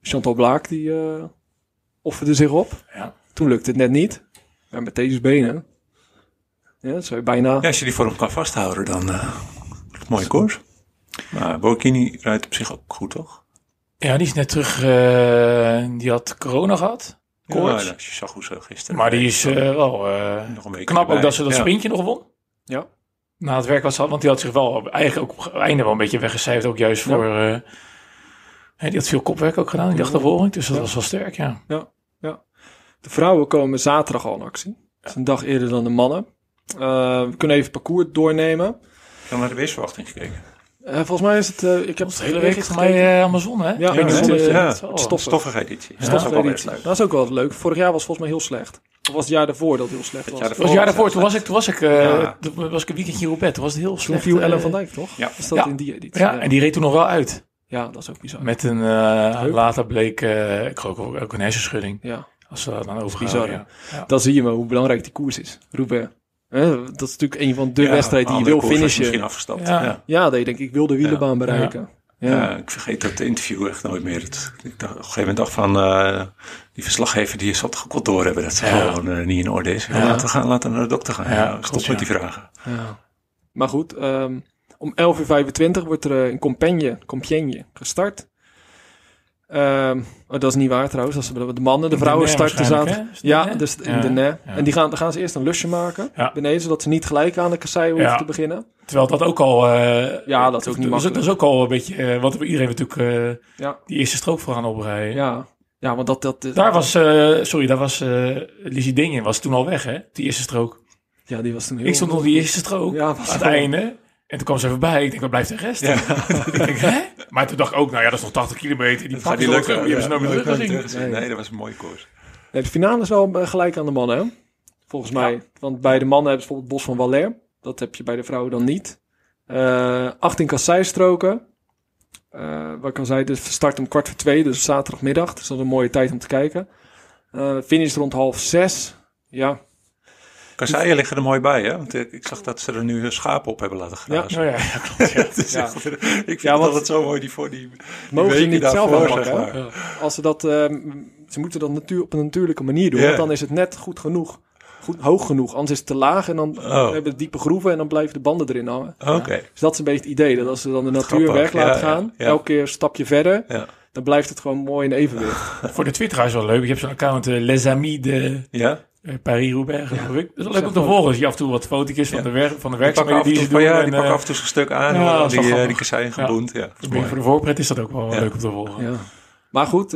Chantal Blaak, die eh offerde zich op. Ja. Toen lukte het net niet. Maar met deze benen. Ja, zou je bijna... Ja, als je die vorm kan vasthouden, dan uh, mooie koers. Maar Borghini rijdt op zich ook goed, toch? Ja, die is net terug. eh, die had corona gehad. Koorts. Ja, als je zag hoe ze gisteren. maar die is eh, wel eh, nog een week knap ook dat ze dat Ja. sprintje nog won. Ja. Na het werk wat ze had. Want die had zich wel eigenlijk ook op het einde wel een beetje weggecijferd. Ook juist voor... eh, hè, die had veel kopwerk ook gedaan in die achtervolging. Dus dat Ja. was wel sterk, ja. De vrouwen komen zaterdag al in actie. Dat is een dag eerder dan de mannen. Eh, we kunnen even parcours doornemen. Ik heb naar de weersverwachting gekeken. Eh, volgens mij is het... eh, ik heb de hele week voor mij eh, Amazon, hè? Ja, Ik denk Amazon, dat, eh, ja. het Stoffen. Stoffige editie. Ja. Dat is ook wel weer editie. leuk. Dat is ook wel leuk. Vorig jaar was het volgens mij heel slecht. Of was het jaar daarvoor dat het heel slecht was? jaar Het was het jaar daarvoor, toen was ik, toen was ik, eh, Ja. toen was ik een weekendje op bed. Toen was het heel Toen slecht. viel eh, Ellen van Dijk, toch? Ja. Is dat Ja. in die editie? Ja, en die reed toen nog wel uit. Ja, dat is ook bizar. Met een, eh, later bleek, eh, ik geloof ook, ook een hersenschudding. Ja, Als ze dat dan overgaan. bizar, Ja. Ja. dan zie je maar hoe belangrijk die koers is. Roubaix. Hè, dat is natuurlijk een van de Ja, wedstrijden die je wil finishen. Misschien afgestapt. Ja. Ja. Ja, dat je denkt, ik wil de wielenbaan bereiken. Ja. Ja, ik vergeet dat interview echt nooit meer. Het, ik dacht, op een gegeven moment dacht van, eh, die verslaggever die zal toch ook wel doorhebben dat ze Ja. gewoon eh, niet in orde is. Laten we gaan, laten we naar de dokter gaan. Ja, Ja, klopt, Stop met die vragen. Ja. Maar goed, ehm, om 11.25 uur wordt er eh, in Compiègne, Compiègne gestart. Ehm, oh, dat is niet waar trouwens, dat is de mannen. De vrouwen Denain starten het Ja, dus in Ja, de ne. ja. En die gaan, dan gaan ze eerst een lusje maken Ja. beneden, zodat ze niet gelijk aan de kassei hoeven Ja. te beginnen. Terwijl dat ook al... eh, Ja, dat is ook niet dat, makkelijk. dat is ook al een beetje... eh, want iedereen natuurlijk Ja, die eerste strook voor gaan oprijden. ja. ja want dat... dat Daar was... sorry, daar was... Lizzie Dingen was toen al weg, hè? Die eerste strook. ja, die was toen heel... Ik stond nog die eerste strook Ja, aan was het wel- einde. En toen kwam ze even bij. Ik denk, waar blijft de rest? <laughs> ik denk, hè? Maar toen dacht ik ook, nou ja, dat is nog 80 kilometer. Die Gaat ook lukken? Die hebben ze nooit meer teruggezien. Nee, dat was een mooie koers. Nee, de finale is wel eh, gelijk aan de mannen, hè? Volgens mij. Want bij de mannen hebben ze bijvoorbeeld Bos van Waller. Dat heb je bij de vrouwen dan niet. Eh 18 kasseistroken. Eh wat ik al zei, dus start om kwart voor twee, dus zaterdagmiddag. Dus dat is een mooie tijd om te kijken. Eh finish rond half zes. Ja, Kasseien liggen er mooi bij, hè? Want ik, ik zag dat ze er nu schapen op hebben laten grazen. Nou ja, <laughs> ja, klopt. Ja. <laughs> Het Ja. echt- ik vind Ja, het want- altijd zo mooi, die voor die, die mogen ze niet zelf aanpakken. zeg maar. Als ze dat, eh, ze moeten dat natuur, op een natuurlijke manier doen. Ja. Want dan is het net goed genoeg. Goed, hoog genoeg. Anders is het te laag en dan Oh. hebben we diepe groeven en dan blijven de banden erin hangen. Oké, Dus dat is een beetje het idee. Dat als ze dan de natuur Grappig, weg laten ja, ja, gaan, ja. elke keer een stapje verder, ja. dan blijft het gewoon mooi in evenwicht. <laughs> Voor de Twitter is wel leuk. Je hebt zo'n account, eh, Les Amis de Ja? Eh, Paris-Roubaix, geloof ik. Dat is leuk om te volgen. Zie je af en toe wat fotootjes van de, werk, van de werkzaamheden en die ze doen. ja, die en, pakken eh, af en toe een stuk aan, die, eh, die geboend. Ja, voor de voorpret is dat ook wel leuk om te volgen. Ja. Maar goed,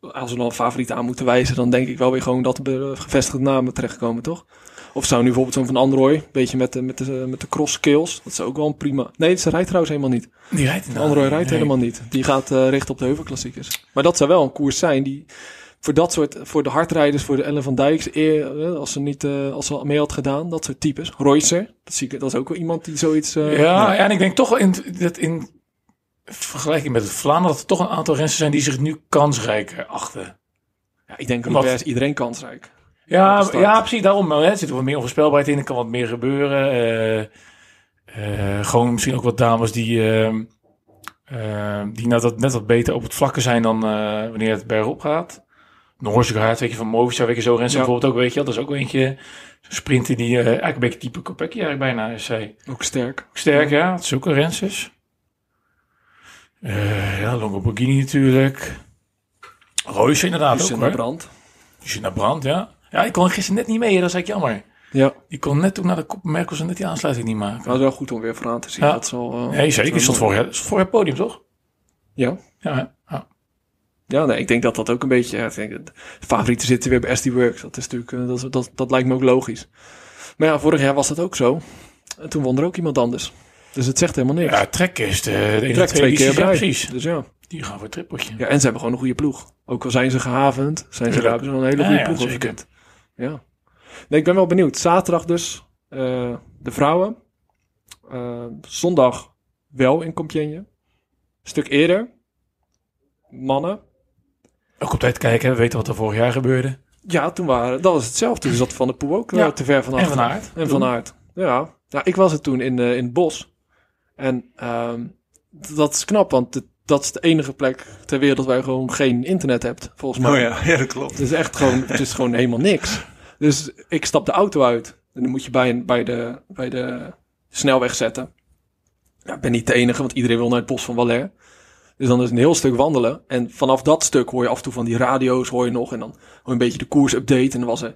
als we dan een favoriet aan moeten wijzen, dan denk ik wel weer gewoon dat er eh, gevestigde namen terechtkomen, toch? Of zou nu bijvoorbeeld zo'n Van Androoy, een beetje met de, met de, met de cross skills, dat is ook wel een prima... Nee, ze rijdt trouwens helemaal niet. Die rijdt Van Androoy rijdt helemaal niet. Die gaat richten op de heuvelklassiekers. Maar dat zou wel een koers zijn die voor dat soort, voor de hardrijders, voor de Ellen van Dijks, eer, eh, als ze niet, eh, als ze mee had gedaan, dat soort types. Roycer, dat zie ik, dat is ook wel iemand die zoiets. eh, Ja, en ik denk toch in, dat in vergelijking met het Vlaanderen dat er toch een aantal rensters zijn die zich nu kansrijk achten. ja, ik denk is iedereen kansrijk. Ja, ja, precies daarom. Hè. Er zit wat meer onvoorspelbaarheid in, er kan wat meer gebeuren. Gewoon misschien ook wat dames die, die net, wat, net wat beter op het vlakke zijn dan wanneer het bergop gaat. Noorsegaard, weet je, van Movistar, weet je, zo rensen Ja. bijvoorbeeld ook, weet je. Dat is ook eentje, sprinter die eh, eigenlijk een beetje type Kopecky eigenlijk bijna is zij. Ook sterk. Sterk, ja. Het is ook een renses. Eh ja, Longo Borghini natuurlijk. Royce inderdaad Dus ook, hoor. brand. Naar brand, ja. Ja, ik kon gisteren net niet mee, hè, dat is eigenlijk jammer. Ja, Die kon net toen naar de kop Merkels en net die aansluiting niet maken. maar het is wel goed om weer vooraan te zien. Ja. Dat wel, eh, Nee, zeker. is Stond voor het, podium, toch? Ja, Ja? Ja. ja, nee, ik denk dat dat ook een beetje... ja, ik denk, de favorieten zitten weer bij SD Works. Dat, is natuurlijk, eh, dat, dat, dat lijkt me ook logisch. Maar ja, vorig jaar was dat ook zo. En toen won er ook iemand anders. Dus het zegt helemaal niks. Ja, Trek is de, Trek twee keer ja, bij. precies. Dus ja. Die gaan voor het trippeltje. ja. En ze hebben gewoon een goede ploeg. Ook al zijn ze gehavend, zijn ze, hebben ze wel een hele Ja, goede ja, ploeg zeker. overkend. Ja. Nee, ik ben wel benieuwd. Zaterdag dus eh, de vrouwen. Eh, zondag wel in Compiègne. Een stuk eerder. Mannen. Ook op tijd kijken, we weten wat er vorig jaar gebeurde. Ja, toen waren, dat was hetzelfde. Toen zat Van der Poel ook Ja. eh, te ver van En. Van Aert. En Van Aert. Ja. ja, ik was het toen in, eh, in het bos. En ehm, dat is knap, want het- dat is de enige plek ter wereld waar je gewoon geen internet hebt, volgens mij. Oh ja, <laughs> ja, dat klopt. Het is echt gewoon, het is gewoon helemaal niks. Dus ik stap de auto uit. En dan moet je bij, een- bij, de, bij de snelweg zetten. Ja, ik ben niet de enige, want iedereen wil naar het bos van Valais. Dus dan is een heel stuk wandelen. En vanaf dat stuk hoor je af en toe van die radio's hoor je nog. En dan hoor je een beetje de koersupdate. En dan was er,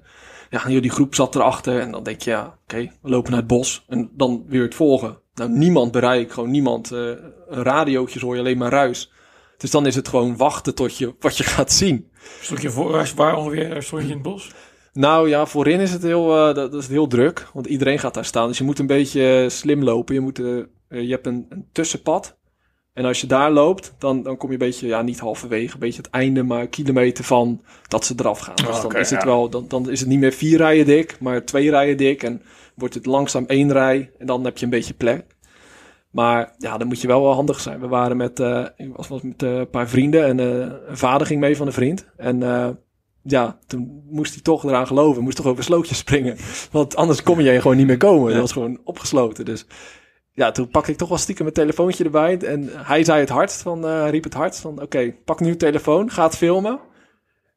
ja, die groep zat erachter. En dan denk je, ja, oké, we lopen naar het bos. En dan weer het volgen. Nou, niemand bereikt, gewoon niemand. eh radiootjes hoor je alleen maar ruis. Dus dan is het gewoon wachten tot je wat je <laughs> gaat zien. Stond je voor, waar- ongeveer stond je in het bos? Nou ja, voorin is het heel, eh, dat, is heel druk, want iedereen gaat daar staan. Dus je moet een beetje eh, slim lopen. Je, moet, eh, eh, je hebt een, een tussenpad. En als je daar loopt, dan, dan kom je een beetje, ja, niet halverwege, een beetje het einde, maar een kilometer van dat ze eraf gaan. Dus dan is het ja. wel, dan, dan is het niet meer vier rijen dik, maar twee rijen dik. En wordt het langzaam één rij en dan heb je een beetje plek. Maar ja, dan moet je wel wel handig zijn. We waren met, ik was, was met eh, een paar vrienden en eh, een vader ging mee van een vriend. En ja, toen moest hij toch eraan geloven. Moest toch over slootjes springen. Want anders kon je gewoon niet meer komen. Dat was gewoon opgesloten. Dus ja, toen pakte ik toch wel stiekem mijn telefoontje erbij. En hij zei het hardst van, eh, riep het hardst van, oké, pak nu je telefoon, ga het filmen.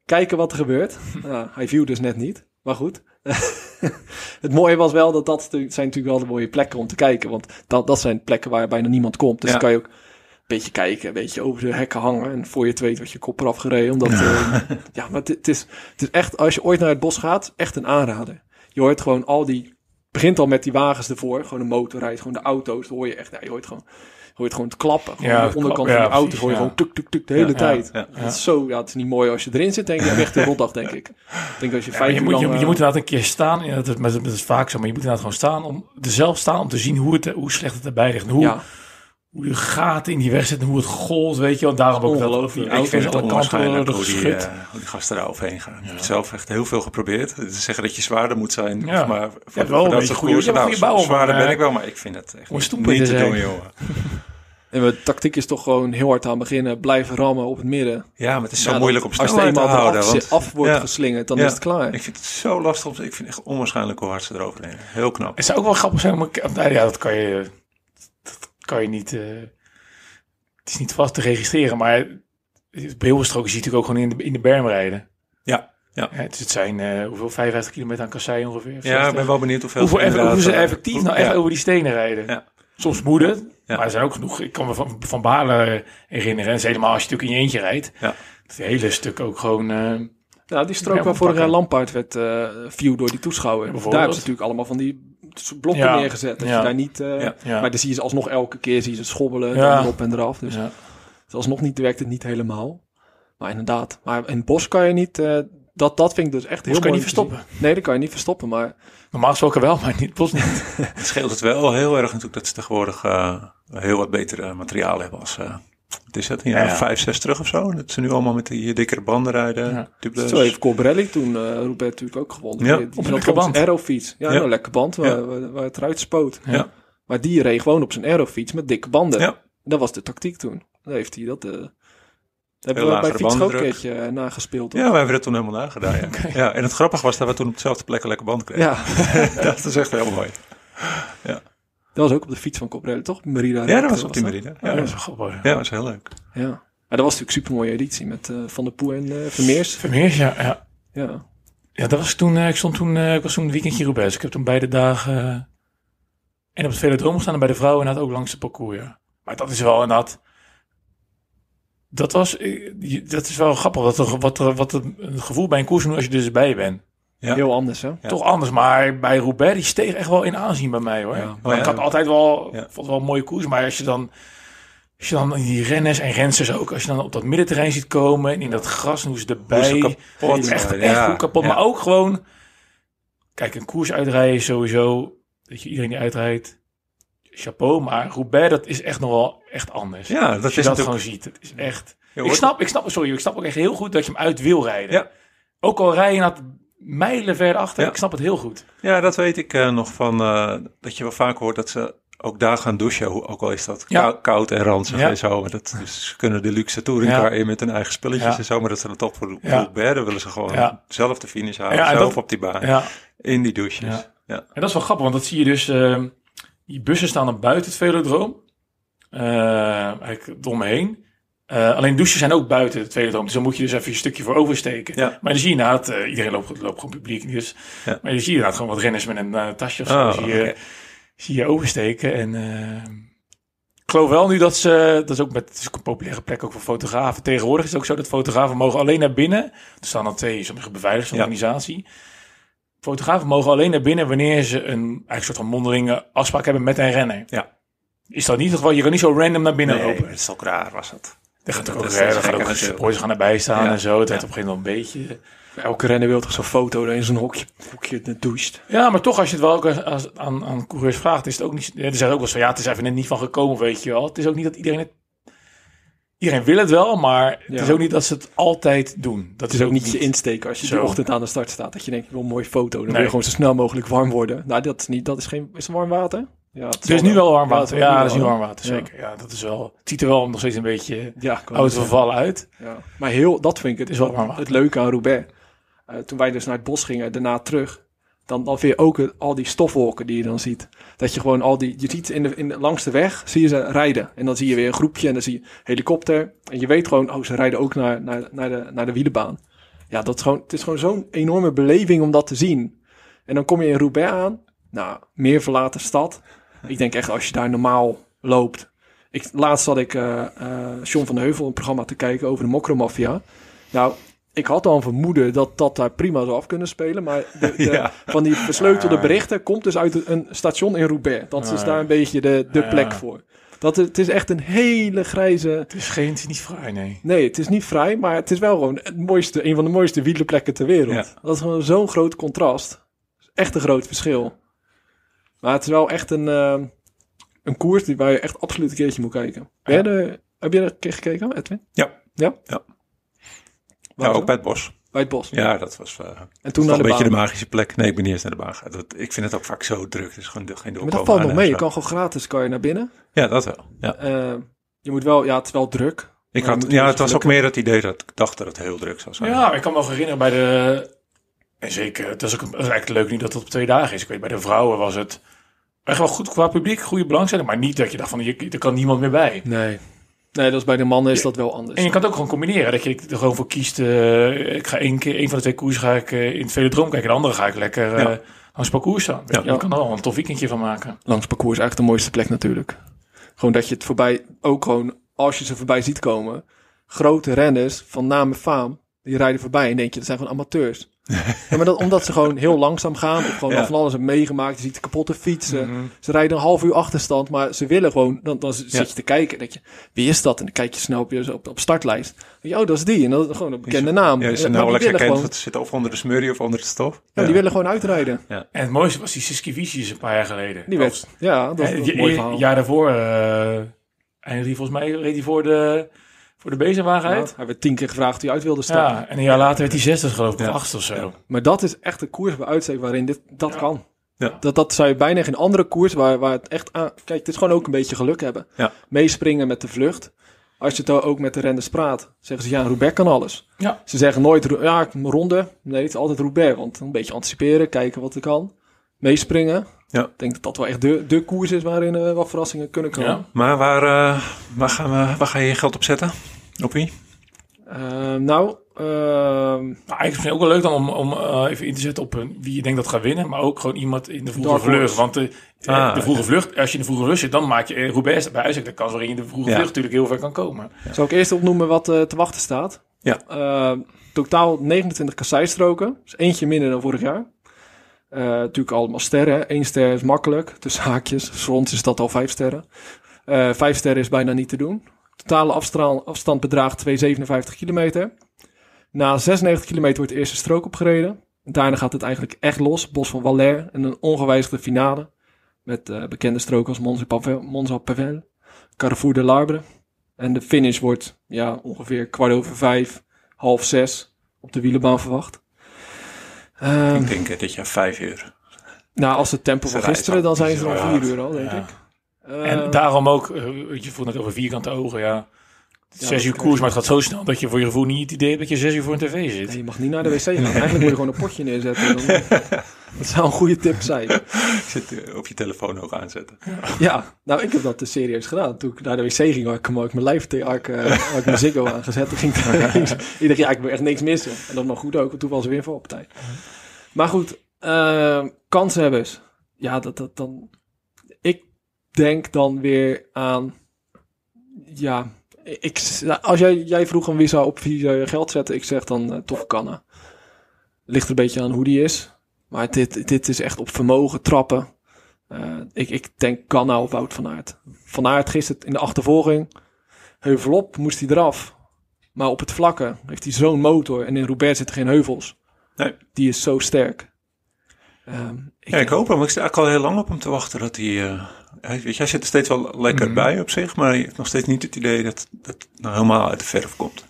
Kijken wat er gebeurt. <laughs> Nou, hij viel dus net niet. Maar goed. <laughs> het mooie was wel dat dat zijn natuurlijk wel de mooie plekken om te kijken. Want dat, dat zijn plekken waar bijna niemand komt. Dus Ja. dan kan je ook een beetje kijken, een beetje over de hekken hangen. En voor je het weet wordt je kop eraf gereden. Omdat, ja. <laughs> ja, maar het, is, het is echt, als je ooit naar het bos gaat, echt een aanrader. Je hoort gewoon al die, begint al met die wagens ervoor. Gewoon de motorrijd, gewoon de auto's. Dan hoor je echt, ja, je hoort gewoon, je hoort gewoon het klappen. Gewoon Ja, de onderkant van de ja, auto's hoor je gewoon tuk, tuk, tuk de hele tijd. Dat is zo, ja, het is niet mooi als je erin zit, denk ik. Je echt een rotdag, denk ik. Ik denk als je vijf je, moet, je, lang, je eh, moet inderdaad een keer staan. Ja, dat, is, maar dat is vaak zo. Maar je moet inderdaad gewoon staan om er zelf staan om te zien hoe, het, hoe slecht het erbij ligt. En Hoe, ja, hoe de gaten in die weg zitten. en Hoe het golt, weet je. Want daarom ook dat Ongelooflijk. die Ik Ik vind auto's het alle kanten onwaarschijnlijk worden hoe die, geschud. eh, hoe die gasten daar overheen gaan. Ik heb zelf echt heel veel geprobeerd. Te zeggen dat je zwaarder moet zijn. Ja. Maar voor, wel een voor dat soort goede- je nou, goede bouw, zwaarder maar, ben eh, ik wel, maar ik vind het echt niet, te doen, jongen. en de tactiek is toch gewoon heel hard aan beginnen. Blijven rammen op het midden. Ja, maar het is zo Ja, moeilijk om Als snelheid te eenmaal houden. eraf, Want, zit- af wordt ja. geslingerd, dan Ja. is het klaar. Ik vind het zo lastig. Om, ik vind het echt onwaarschijnlijk hoe hard ze eroverheen. Heel knap. Het zou ook wel grappig zijn. om een- nou ja, dat kan je, kan je niet. eh, het is niet vast te registreren, maar bij heel veel stroken zie je natuurlijk ook gewoon in de, in de berm rijden. Ja, ja. Ja, dus het zijn eh, hoeveel 55 kilometer aan kassei ongeveer. Ja, 60. ik ben wel benieuwd hoeveel... Hoeveel ze eff- hoe inderdaad, ze eh, effectief nou echt ja. over die stenen rijden. Ja. Soms Ja. maar er zijn ook genoeg. Ik kan me van, van Balen herinneren. En helemaal als je natuurlijk in je eentje rijdt. Ja. Het hele stuk ook gewoon... eh, Ja, die strook waar vorig jaar pakken. Lampaard werd uh, view door die toesschouwer. Daar hebben ze natuurlijk allemaal van die blokken Ja, neergezet. Dat ja. je daar niet, eh, Ja, ja. Maar dan zie je ze alsnog elke keer zie je ze schobbelen. Erop en eraf. Dus ja. het alsnog niet, werkt het niet helemaal. Maar inderdaad. Maar in het bos kan je niet... eh, dat, dat vind ik dus echt heel kan je mooi niet verstoppen. zien. Nee, dat kan je niet verstoppen. Maar Normaal gesproken wel, maar niet, het bos niet. <laughs> Het scheelt het wel heel erg natuurlijk dat ze tegenwoordig eh, heel wat beter eh, materiaal hebben als... eh wat is dat, een jaar Ja. of vijf, zes terug of zo? Dat ze nu allemaal met die dikkere banden rijden. Ja. Heeft Colbrelli toen uh, Robert natuurlijk ook gewonnen. Ja, die, op een band. aerofiets. Ja, Ja. een lekker band waar, Ja. waar, waar het eruit spoot. Ja. Maar die reed gewoon op zijn aerofiets met dikke banden. Ja. Dat was de tactiek toen. Dan heeft hij dat... eh hebben Heel we bij fiets ook een bandendruk. keertje eh, nagespeeld. Ja, wij hebben het toen helemaal nagedaan. Ja. <laughs> ja, en het grappige was dat we toen op dezelfde plek een lekker band kregen. Ja, <laughs> dat is echt heel mooi. Dat was ook op de fiets van Cobrelli, toch? Merida. Ja, dat was op die dat. Merida. Ja, Ja, dat is wel grappig. ja, dat was heel leuk. Ja. Maar dat was natuurlijk een super mooie editie met eh, Van der Poel en eh, Vermeers. Vermeers, ja. ja. Ja. Ja, dat was toen, eh, ik stond toen, eh, ik was toen een weekendje Roubaix. Ik heb toen beide dagen en op het velodroom gestaan en bij de vrouwen inderdaad ook langs de parcours. Ja. Maar dat is wel inderdaad, dat was, dat is wel grappig wat er, wat er, wat er, een gevoel bij een koers doen als je er dus bij bent. Ja. Heel anders, hè? Ja. Toch anders, maar bij Roubaix die steeg echt wel in aanzien bij mij hoor. Ja. Want Oh, ik ja. had altijd wel, Ja. vond het wel een mooie koers, maar als je dan Als je dan in die renners en rensters ook, als je dan op dat middenterrein ziet komen en in dat gras, hoe ze erbij. Hoe ze kapot echt, echt ja, goed kapot. ja. Maar ook gewoon, kijk, een koers uitrijden is sowieso, dat je iedereen die uitrijdt, chapeau. Maar Roubaix, dat is echt nog wel echt anders. Ja, dat Als je is dat natuurlijk- gewoon ziet. Het is echt... Ik snap, ik snap, sorry, ik snap ook echt heel goed dat je hem uit wil rijden. Ja. Ook al rij je dat mijlen ver achter, Ja. ik snap het heel goed. Ja, dat weet ik eh, nog van, eh, dat je wel vaak hoort dat ze ook daar gaan douchen, hoe- ook al is dat Ja. kou- koud en ranzig Ja. en zo. Maar Dat, dus ze kunnen de luxe touringcar Ja. in met hun eigen spulletjes en zo, maar dat ze dat op voor dan willen ze gewoon Ja. zelf de finish halen, zelf dat- op die baan, Ja. in die douches. Ja. En dat is wel grappig, want dat zie je dus. eh, die bussen staan dan buiten het velodroom. Eigenlijk eromheen. Eh alleen douches zijn ook buiten het velodroom. Dus dan moet je dus even een stukje voor oversteken. Ja. Maar dan zie je inderdaad, eh, iedereen loopt, loopt gewoon publiek. Dus, Ja. Maar je ziet inderdaad gewoon wat renners met een eh, tasje of zo. Oh, zie, je, zie je oversteken. En ik geloof wel nu dat ze, dat is ook met, het is ook een populaire plek ook voor fotografen. Tegenwoordig is het ook zo dat fotografen mogen alleen naar binnen. Er staan dan twee sommige beveiligers van de Ja. organisatie. Fotografen mogen alleen naar binnen wanneer ze een eigenlijk soort van mondelinge afspraak hebben met een renner. Ja. Is dat niet het geval? Je kan niet zo random naar binnen Nee, lopen. het is ook raar was het. Er gaat dat ook, dat er gaat ook supporters gaan erbij staan Ja. en zo. Het werd Ja. op een gegeven moment een beetje... Elke renner wil toch zo'n foto in zo'n hokje, hokje doucht. Ja, maar toch als je het wel ook als, aan, aan coureurs vraagt, is het ook niet... Er zijn ook wel van, ja, het is even net niet van gekomen, weet je wel. Het is ook niet dat iedereen het... Iedereen wil het wel, maar het Ja. is ook niet dat ze het altijd doen. Dat is ook niet je insteken als je Zo. de ochtend aan de start staat. Dat je denkt, wil een mooie foto. Dan wil Nee. je gewoon zo snel mogelijk warm worden. Nou, dat is niet, dat is geen, is warm water? Ja, het Het is nu wel warm water. Ja, het dat is nu warm water, zeker. Ja, dat is wel... Het ziet er wel nog steeds een beetje Ja, oud verval uit. Ja. Maar heel, dat vind ik het, Is wel water. het leuke aan Roubaix. Eh, toen wij dus naar het bos gingen, daarna terug. Dan, dan weer ook het- al die stofwolken die je dan ziet. Dat je gewoon al die, je ziet in de, in de, langs de weg, zie je ze rijden. En dan zie je weer een groepje en dan zie je helikopter. En je weet gewoon, oh, ze rijden ook naar, naar, naar, de, naar de wielenbaan. Ja, dat is gewoon, het is gewoon zo'n enorme beleving om dat te zien. En dan kom je in Roubaix aan. Nou, meer verlaten stad. Ik denk echt, als je daar normaal loopt. Ik, laatst zat ik John van de Heuvel een programma te kijken over de mokromafia. Nou, ik had al een vermoeden dat dat daar prima zou af kunnen spelen. Maar de, <laughs> de- Ja. van die versleutelde berichten komt dus uit een station in Roubaix. Dat is daar een beetje de, de plek voor. Dat, het is echt een hele grijze... Het is, geen, het is niet fraai, nee. Nee, het is niet vrij, maar het is wel gewoon het mooiste, een van de mooiste wielerplekken ter wereld. Ja. Dat is gewoon zo'n groot contrast. Echt een groot verschil. Maar het is wel echt een, eh, een koers die, waar je echt absoluut een keertje moet kijken. Ben je er- heb je er een keer gekeken, Edwin? Ja. Ja? Ja. Ja, ook bij het bos. Bij het bos. Ja, dat was uh, en toen naar een de beetje de magische plek. Nee, ik ben niet eens naar de baan gegaan. Dat, ik vind het ook vaak zo druk. Het is gewoon de- geen maar doorkomen. dat valt nog mee. Je kan gewoon gratis kan je naar binnen. Ja, dat wel. Ja, Eh, je moet wel, ja, het is wel druk. ik Maar had, ja het was ook meer het idee dat ik dacht dat het heel druk zou zijn. Ja, maar ik kan me nog herinneren bij de... En zeker, het is, ook, het is eigenlijk leuk nu dat het op twee dagen is. Ik weet, bij de vrouwen was het echt wel goed qua publiek, goede belangstelling. Maar niet dat je dacht van, je, er kan niemand meer bij. Nee. Nee, dat is bij de mannen is dat wel anders. En je kan het ook gewoon combineren. Dat je er gewoon voor kiest. eh, ik ga één keer, één van de twee koers ga ik eh, in het velodroom kijken. De andere ga ik lekker eh Ja. langs parcours staan. Ja. Je kan er wel een tof weekendje van maken. langs parcours is eigenlijk de mooiste plek natuurlijk. Gewoon dat je het voorbij, ook gewoon als je ze voorbij ziet komen, grote renners van naam en faam, die rijden voorbij en denk je, dat zijn gewoon amateurs. Ja, maar dat, omdat ze gewoon heel langzaam gaan, of gewoon Ja. van alles hebben meegemaakt, je ziet kapotte fietsen, ze rijden een half uur achterstand, maar ze willen gewoon, dan, dan zit Ja. je te kijken, denk je, wie is dat? En dan kijk je snel op, je, op, op startlijst. Je, oh, dat is die, en dat is gewoon een bekende naam. Ja, is maar nauwelijks die herkend. gewoon, zit of onder de smurrie of onder de stof. ja, die willen gewoon uitrijden. En het mooiste was die Siski Vicious een paar jaar geleden. Die werd, ja, dat is Eh, een die- mooi verhaal. jaar daarvoor, eh eindigde hij volgens mij, reed hij voor de, voor de bezemwagen Ja, uit. hij werd tien keer gevraagd of hij uit wilde stappen. Ja, en een jaar later werd hij zesde geloof ik, of Ja. achtste of zo. Maar dat is echt een koers bij uitstek waarin dit, dat kan. Ja. Dat, dat zou je bijna geen andere koers waar, waar het echt aan... Kijk, het is gewoon ook een beetje geluk hebben. Ja. Meespringen met de vlucht. Als je het dan ook met de renners praat, zeggen ze ja, Roubaix kan alles. Ja. Ze zeggen nooit, ja, ronde. Nee, het is altijd Roubaix. Want een beetje anticiperen, kijken wat er kan. Meespringen. Ja. Ik denk dat dat wel echt de, de koers is waarin eh, wat verrassingen kunnen komen. Ja. Maar waar, eh, waar, gaan we, waar ga je je geld op zetten? Op wie? Ehm, nou, ehm, Nou, eigenlijk is ook wel leuk dan om, om eh, even in te zetten op een, wie je denkt dat gaat winnen. Maar ook gewoon iemand in de vroege vlucht. Want de, eh, Ah, de vroege vlucht, als je in de vroege vlucht zit, dan maak je eh, Roubaix bij uitstek de kans waarin je in de vroege Ja. vlucht natuurlijk heel ver kan komen. Zal ik eerst opnoemen wat eh, te wachten staat? Ja. Eh, totaal 29 kasseistroken. Dus eentje minder dan vorig jaar. Eh, natuurlijk allemaal sterren. Eén ster is makkelijk. Tussen haakjes. Soms is dat al vijf sterren. Eh, vijf sterren is bijna niet te doen. Totale afstand bedraagt 257 kilometer. Na 96 kilometer wordt de eerste strook opgereden. Daarna gaat het eigenlijk echt los. Bos van Valère en een ongewijzigde finale. Met eh, bekende stroken als Monza Pavel, Monza Pavel, Carrefour de Larbre. En de finish wordt ja, ongeveer kwart over vijf, half zes op de wielenbaan verwacht. Ehm, Ik denk eh, dit jaar vijf uur. nou, als het tempo van gisteren, dan zijn ze al vier uur al, denk Ja. ik. En Eh, daarom ook, eh, je voelt het over vierkante ogen, ja. zes uur koers, maar het gaat zo snel dat je voor je gevoel niet het idee hebt dat je zes uur voor een tv Nee, zit. je mag niet naar de wc gaan. <laughs> Eigenlijk moet je gewoon een potje neerzetten. Dan, <laughs> dat zou een goede tip zijn. Zit eh, op je telefoon ook aanzetten. Ja, nou, ik heb dat dus serieus gedaan. Toen ik naar de wc ging, had ik, had ik mijn lijf te- had ik, had ik mijn Ziggo <laughs> aangezet. Toen ging ik dacht, ja, ik wil echt niks missen. En dat mag goed ook, want toen was er weer valpartij. Maar goed, eh kanshebbers. Ja, dat, dat dan... Denk dan weer aan... Ja, ik, als jij, jij vroeg aan wie zou op wie zou je geld zetten, ik zeg dan uh, Tof Kanna. Ligt er een beetje aan hoe die is. Maar dit, dit is echt op vermogen trappen. Uh, ik, ik denk Kanna of Wout van Aert. Van Aert gisteren in de achtervolging. Heuvelop moest hij eraf. Maar op het vlakke heeft hij zo'n motor. En in Roubaix zitten geen heuvels. Nee. Die is zo sterk. Um, ik ja, ik hoop hem. Ik sta eigenlijk al heel lang op hem te wachten dat hij... Uh, weet je, hij zit er steeds wel lekker mm. bij op zich. Maar je hebt nog steeds niet het idee dat dat nou helemaal uit de verf komt.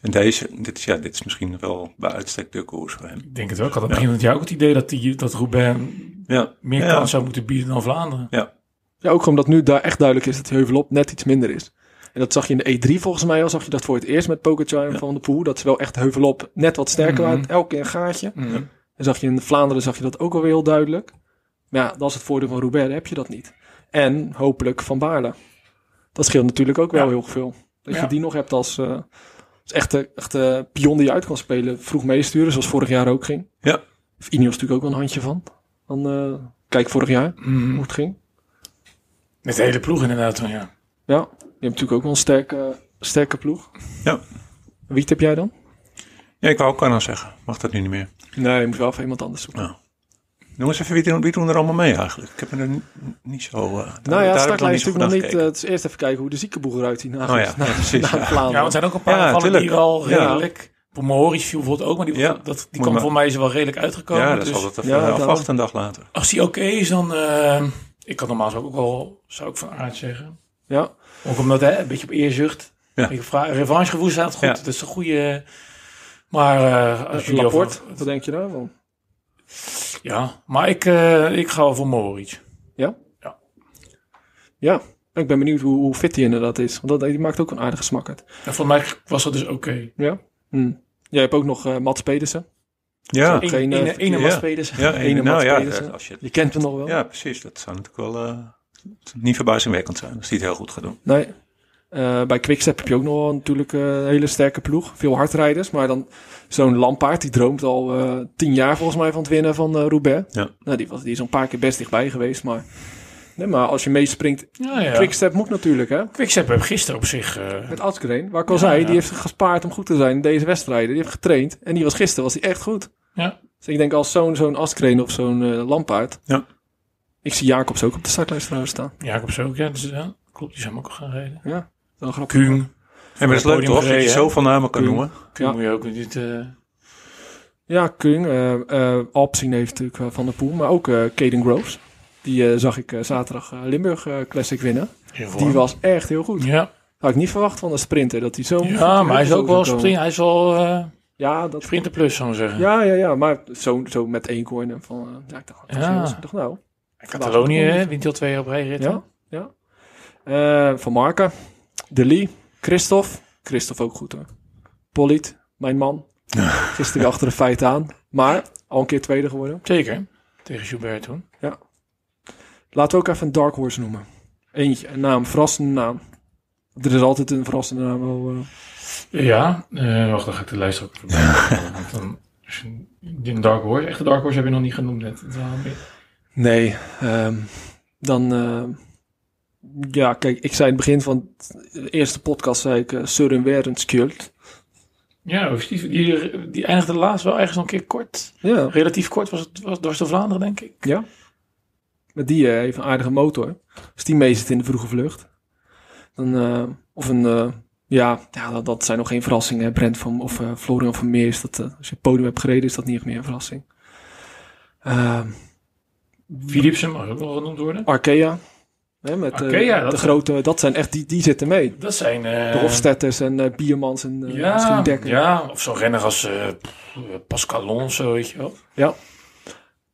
En deze, dit is, ja, dit is misschien wel bij uitstek de koers voor hem. Ik denk het wel. Ik had aan het begin van het jaar ook het idee dat, die, dat Roubaix ja. meer ja. kans zou moeten bieden dan Vlaanderen. Ja. ja, ook omdat nu daar echt duidelijk is dat die heuvelop net iets minder is. En dat zag je in de E3 volgens mij al. Zag je dat voor het eerst met Pogacar en ja. Van der Poel. Dat ze wel echt heuvelop net wat sterker Mhm. waren. Elke keer een gaatje. Mm. En zag je in Vlaanderen zag je dat ook alweer heel duidelijk. Maar ja, dat is het voordeel van Roubaix. Heb je dat niet. En hopelijk Van Baarle. Dat scheelt natuurlijk ook wel Ja. heel veel. Dat Ja. je die nog hebt als, eh, als echte, echte pion die je uit kan spelen. Vroeg meesturen, zoals vorig jaar ook ging. Ja. Heeft Ineos natuurlijk ook wel een handje van. Dan eh, kijk vorig jaar Mm. hoe het ging. Met de hele ploeg inderdaad. Ja. Ja, je hebt natuurlijk ook wel een sterke, sterke ploeg. Ja. Wie heb jij dan? Ja, ik wou ook Kanna zeggen. Mag dat nu niet meer. Nee, je moet wel even iemand anders zoeken. Nou. Noem eens even, wie doen, wie doen er allemaal mee eigenlijk? Ik heb er niet zo... Uh, daar, nou ja, ik is natuurlijk nog niet. eh, het is eerst even kijken hoe de ziekenboeg eruit ziet. Na, Oh ja, <laughs> na, ja, precies, na ja. Want er zijn ook een paar Ja, die al Ja. redelijk... Pomoris viel bijvoorbeeld ook, maar die, Ja. dat, die kwam maar- voor mij is wel redelijk uitgekomen. ja, dat dus zal het even ja, ja, dan- afwachten een dag later. Als die oké is, dan... eh, ik kan normaal ook wel... Zou ik van aard zeggen. Ja, Ook omdat, hè, een beetje op eerzucht. Ja. Revanchegevoel staat goed. Ja. Dat is een goede... Maar eh als jullie Laporte, over- wat denk je daarvan? Ja, maar ik, eh, ik ga wel voor Mohoric. Ja, ik ben benieuwd hoe, hoe fit hij inderdaad is. Want dat, die maakt ook een aardige smakkerd. En voor mij was dat dus oké. Ja. Hm. Jij hebt ook nog eh Mats Pedersen. Ja, eh, ene, ene ja. Maspeders. ja, ene nou Mats ja, Pedersen. als je, Je kent hem nog wel. ja, precies. Dat zou natuurlijk wel eh, niet verbazingwekkend zijn als hij het heel goed gaat doen. Nee. Eh, bij Quickstep heb je ook nog wel natuurlijk eh, een hele sterke ploeg. Veel hardrijders. Maar dan zo'n Lampaard, die droomt al eh, tien jaar volgens mij van het winnen van eh, Roubaix. Ja. Nou, die, was, die is een paar keer best dichtbij geweest. Maar, nee, maar als je meespringt, Ja, ja. Quickstep moet natuurlijk hè. Quickstep heb gisteren op zich... eh, Met Askreen, waar ik al Ja, zei, ja. die heeft gespaard om goed te zijn in deze wedstrijden. Die heeft getraind en die was gisteren was hij echt goed. ja. Dus ik denk als zo'n zo'n Askreen of zo'n eh, Lampaard. Ja. Ik zie Jacobs ook op de startlijst trouwens staan. Jacobs ook, ja. Dus, ja. Klopt, die zijn ook al gaan rijden. Ja, wel grappig. Kuhn. En maar dat is leuk toch? Dat je zoveel namen kan noemen. Kuhn Ja. moet je ook niet... eh Ja, Kung. eh eh Alpsing heeft natuurlijk Van der Poel. Maar ook eh Caden Groves. Die eh, zag ik zaterdag eh, Limburg Classic winnen. Die was echt heel goed. Ja, Had ik niet verwacht van een sprinter. Dat hij zo... ja maar hij is ook wel sprint. Hij is wel eh Ja, dat... sprinter plus, zou ik zeggen. Ja, ja, ja. Maar zo, zo met één corner. Van, eh, ja, ik dacht, dat was Ja. ik dacht nou... Catalonië, hè, wint al twee op rij ritten. Ja, ja. Eh, van Marken. De Lee. Christophe. Christophe ook goed hoor. Polliet, mijn man. <laughs> Gisteren achter de feiten aan. Maar al een keer tweede geworden. Zeker. Tegen Joubert toen. Laten we ook even een dark horse noemen. Eentje, een naam, verrassende naam. Er is altijd een verrassende naam wel. eh. Ja, eh, wacht, dan ga ik de lijst ook. <laughs> Want dan, als je een Dark Horse, echte Dark Horse heb je nog niet genoemd net. Het is wel een beetje- Nee, ehm, dan... eh, ja, kijk, ik zei in het begin van de eerste podcast, zei ik uh, Søren. Ja, of die, die, eindigde laatst wel ergens nog een keer kort. Ja, Relatief kort was het was door Vlaanderen, denk ik. ja. Met die eh, heeft een aardige motor. Als die mee zit in de vroege vlucht. Dan, eh, of een, ja, ja dat, dat zijn nog geen verrassingen. Brent van, of Florian van Meer is dat, als je het podium hebt gereden, is dat niet echt meer een verrassing. Ehm, Philipsen mag ook nog genoemd worden. Arkea. Hè, met, eh, dat de zijn- grote, dat zijn echt, die, die zitten mee. Dat zijn... eh, De Hofstetters en eh, Biermans en eh, ja, misschien Dekker. ja, of zo'n renner als eh, Pascal Alonso, weet je wel. Ja.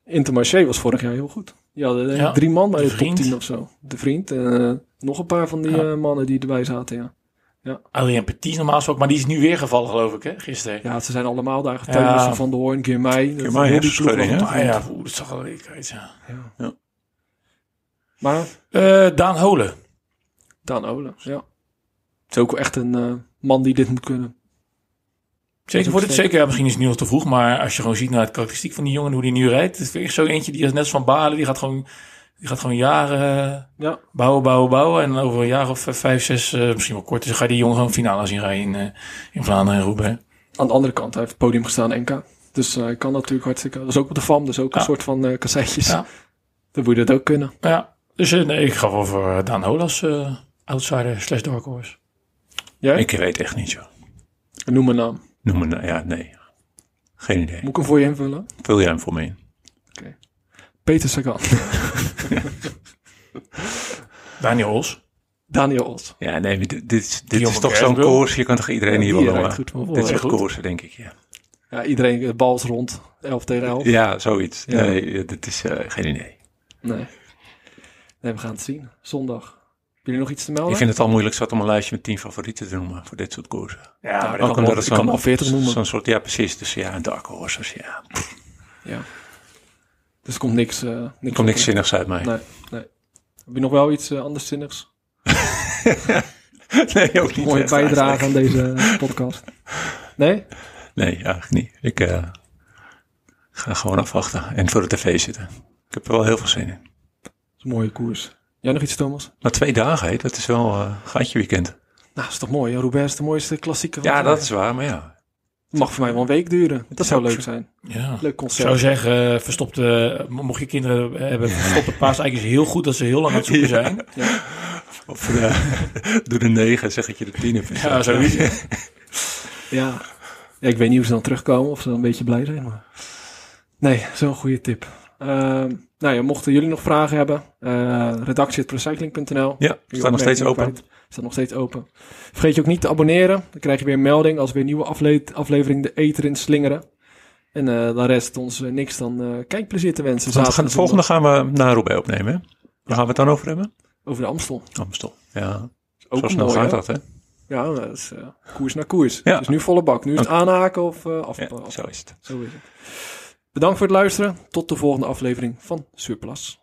Intermarché was vorig jaar heel goed. Die hadden eh, Ja. drie man bij De de, top Vriend. 10 of zo. De vriend. En eh, nog een paar van die Ja. eh, mannen die erbij zaten, ja. Adrien Petit normaal gesproken, maar die is nu weer gevallen, geloof ik, hè, gisteren. Ja, ze zijn allemaal daar Ja. getuigen. Van de Hoorn, Girmay. dat- Girmay, die ploeg Schudding, hè? ja, dat zag wel lekker uit, ja. Maar Eh, Daan Holen. Daan Ola, ja. Het is ook echt een eh, man die dit moet kunnen. Zeker voor dit, zeker, ja, misschien is het nu nog te vroeg, maar als je gewoon ziet naar het karakteristiek van die jongen, hoe die nu rijdt, het is echt zo eentje die is net Van Balen, die gaat gewoon, die gaat gewoon jaren eh, Ja, bouwen, bouwen, bouwen. En over een jaar of vijf, zes, misschien wel kort, dus ga je die jongen gewoon finale zien rijden in, in Vlaanderen en Roubaix. aan de andere kant, hij heeft het podium gestaan NK. Dus hij kan natuurlijk hartstikke... Dat is ook op de FAM, dus ook een soort van kasseitjes. Ja. Dan moet je dat ook kunnen. Ja, dus eh, nee, ik ga wel voor eh, Daan Holen als eh, outsider slash dark horse. Jij? Ik weet echt niet, joh. Noem een naam. Noem me, ja, nee. Geen idee. Moet ik hem voor je invullen? Vul jij hem voor me in? Peter Sagan. <laughs> Daniel Os. Daniel Os. Ja, nee, dit, dit, is- dit is toch zo'n koers. Je kan toch iedereen hier wel. Dit soort goed. koersen, denk ik, ja. Ja, iedereen, de bal is rond. 11 tegen 11. Ja, zoiets. Ja. Nee, dit is eh, geen idee. Nee. Nee, we gaan het zien. Zondag. Hebben jullie nog iets te melden? Ik vind het al moeilijk zat om een lijstje met tien favorieten te noemen voor dit soort koersen. Ja, maar dat kan Ook omdat het zo'n- wel 40 noemen. Zo'n soort, ja precies. Dus ja, een dark horses, ja. Ja. Dus er komt niks... eh niks Er komt niks zinnigs uit mij. Nee, nee. Heb je nog wel iets eh, anderszinnigs? <laughs> nee, ook niet. Mooie bijdrage aan deze podcast. Nee? Nee, eigenlijk niet. Ik eh, ga gewoon afwachten en voor de tv zitten. Ik heb er wel heel veel zin in. Is een mooie koers. Jij nog iets, Thomas? Maar twee dagen, hè, dat is wel eh gaatje weekend. Nou, dat is toch mooi. hè? Roubaix is de mooiste klassieker. van Ja, dat is waar, maar ja. Het mag voor mij wel een week duren. Dat zou leuk zijn. Ja. Leuk Ik concert. zou zeggen, eh, verstopte, mocht je kinderen hebben, verstopte paaseiken is heel goed dat ze heel lang aan het zoeken zijn. Of eh, <laughs> doe de negen, zeg dat je de tien hebt. Ja, zoiets. Ja. ja. Ik weet niet hoe ze dan terugkomen. Of ze dan een beetje blij zijn. Maar... Nee, zo'n goede tip. Ehm, nou ja, mochten jullie nog vragen hebben. eh redactie.recycling.nl Ja, staat nog steeds open. Staat nog steeds open. Vergeet je ook niet te abonneren. Dan krijg je weer een melding als weer een nieuwe afle aflevering de Eter in slingeren. En eh dan rest ons eh, niks dan kijkplezier te wensen. Want we gaan, de en volgende gaan we naar Roubaix opnemen. Hè? Waar gaan we het dan over hebben? Over de Amstel. Amstel. Ja, Ook zo snel mooi, gaat hè? dat, hè? Ja, dat is koers naar koers. Ja. Dus nu volle bak. Nu is het aanhaken of eh af, Ja, af- zo is het. Zo is het. Bedankt voor het luisteren. Tot de volgende aflevering van Surplus.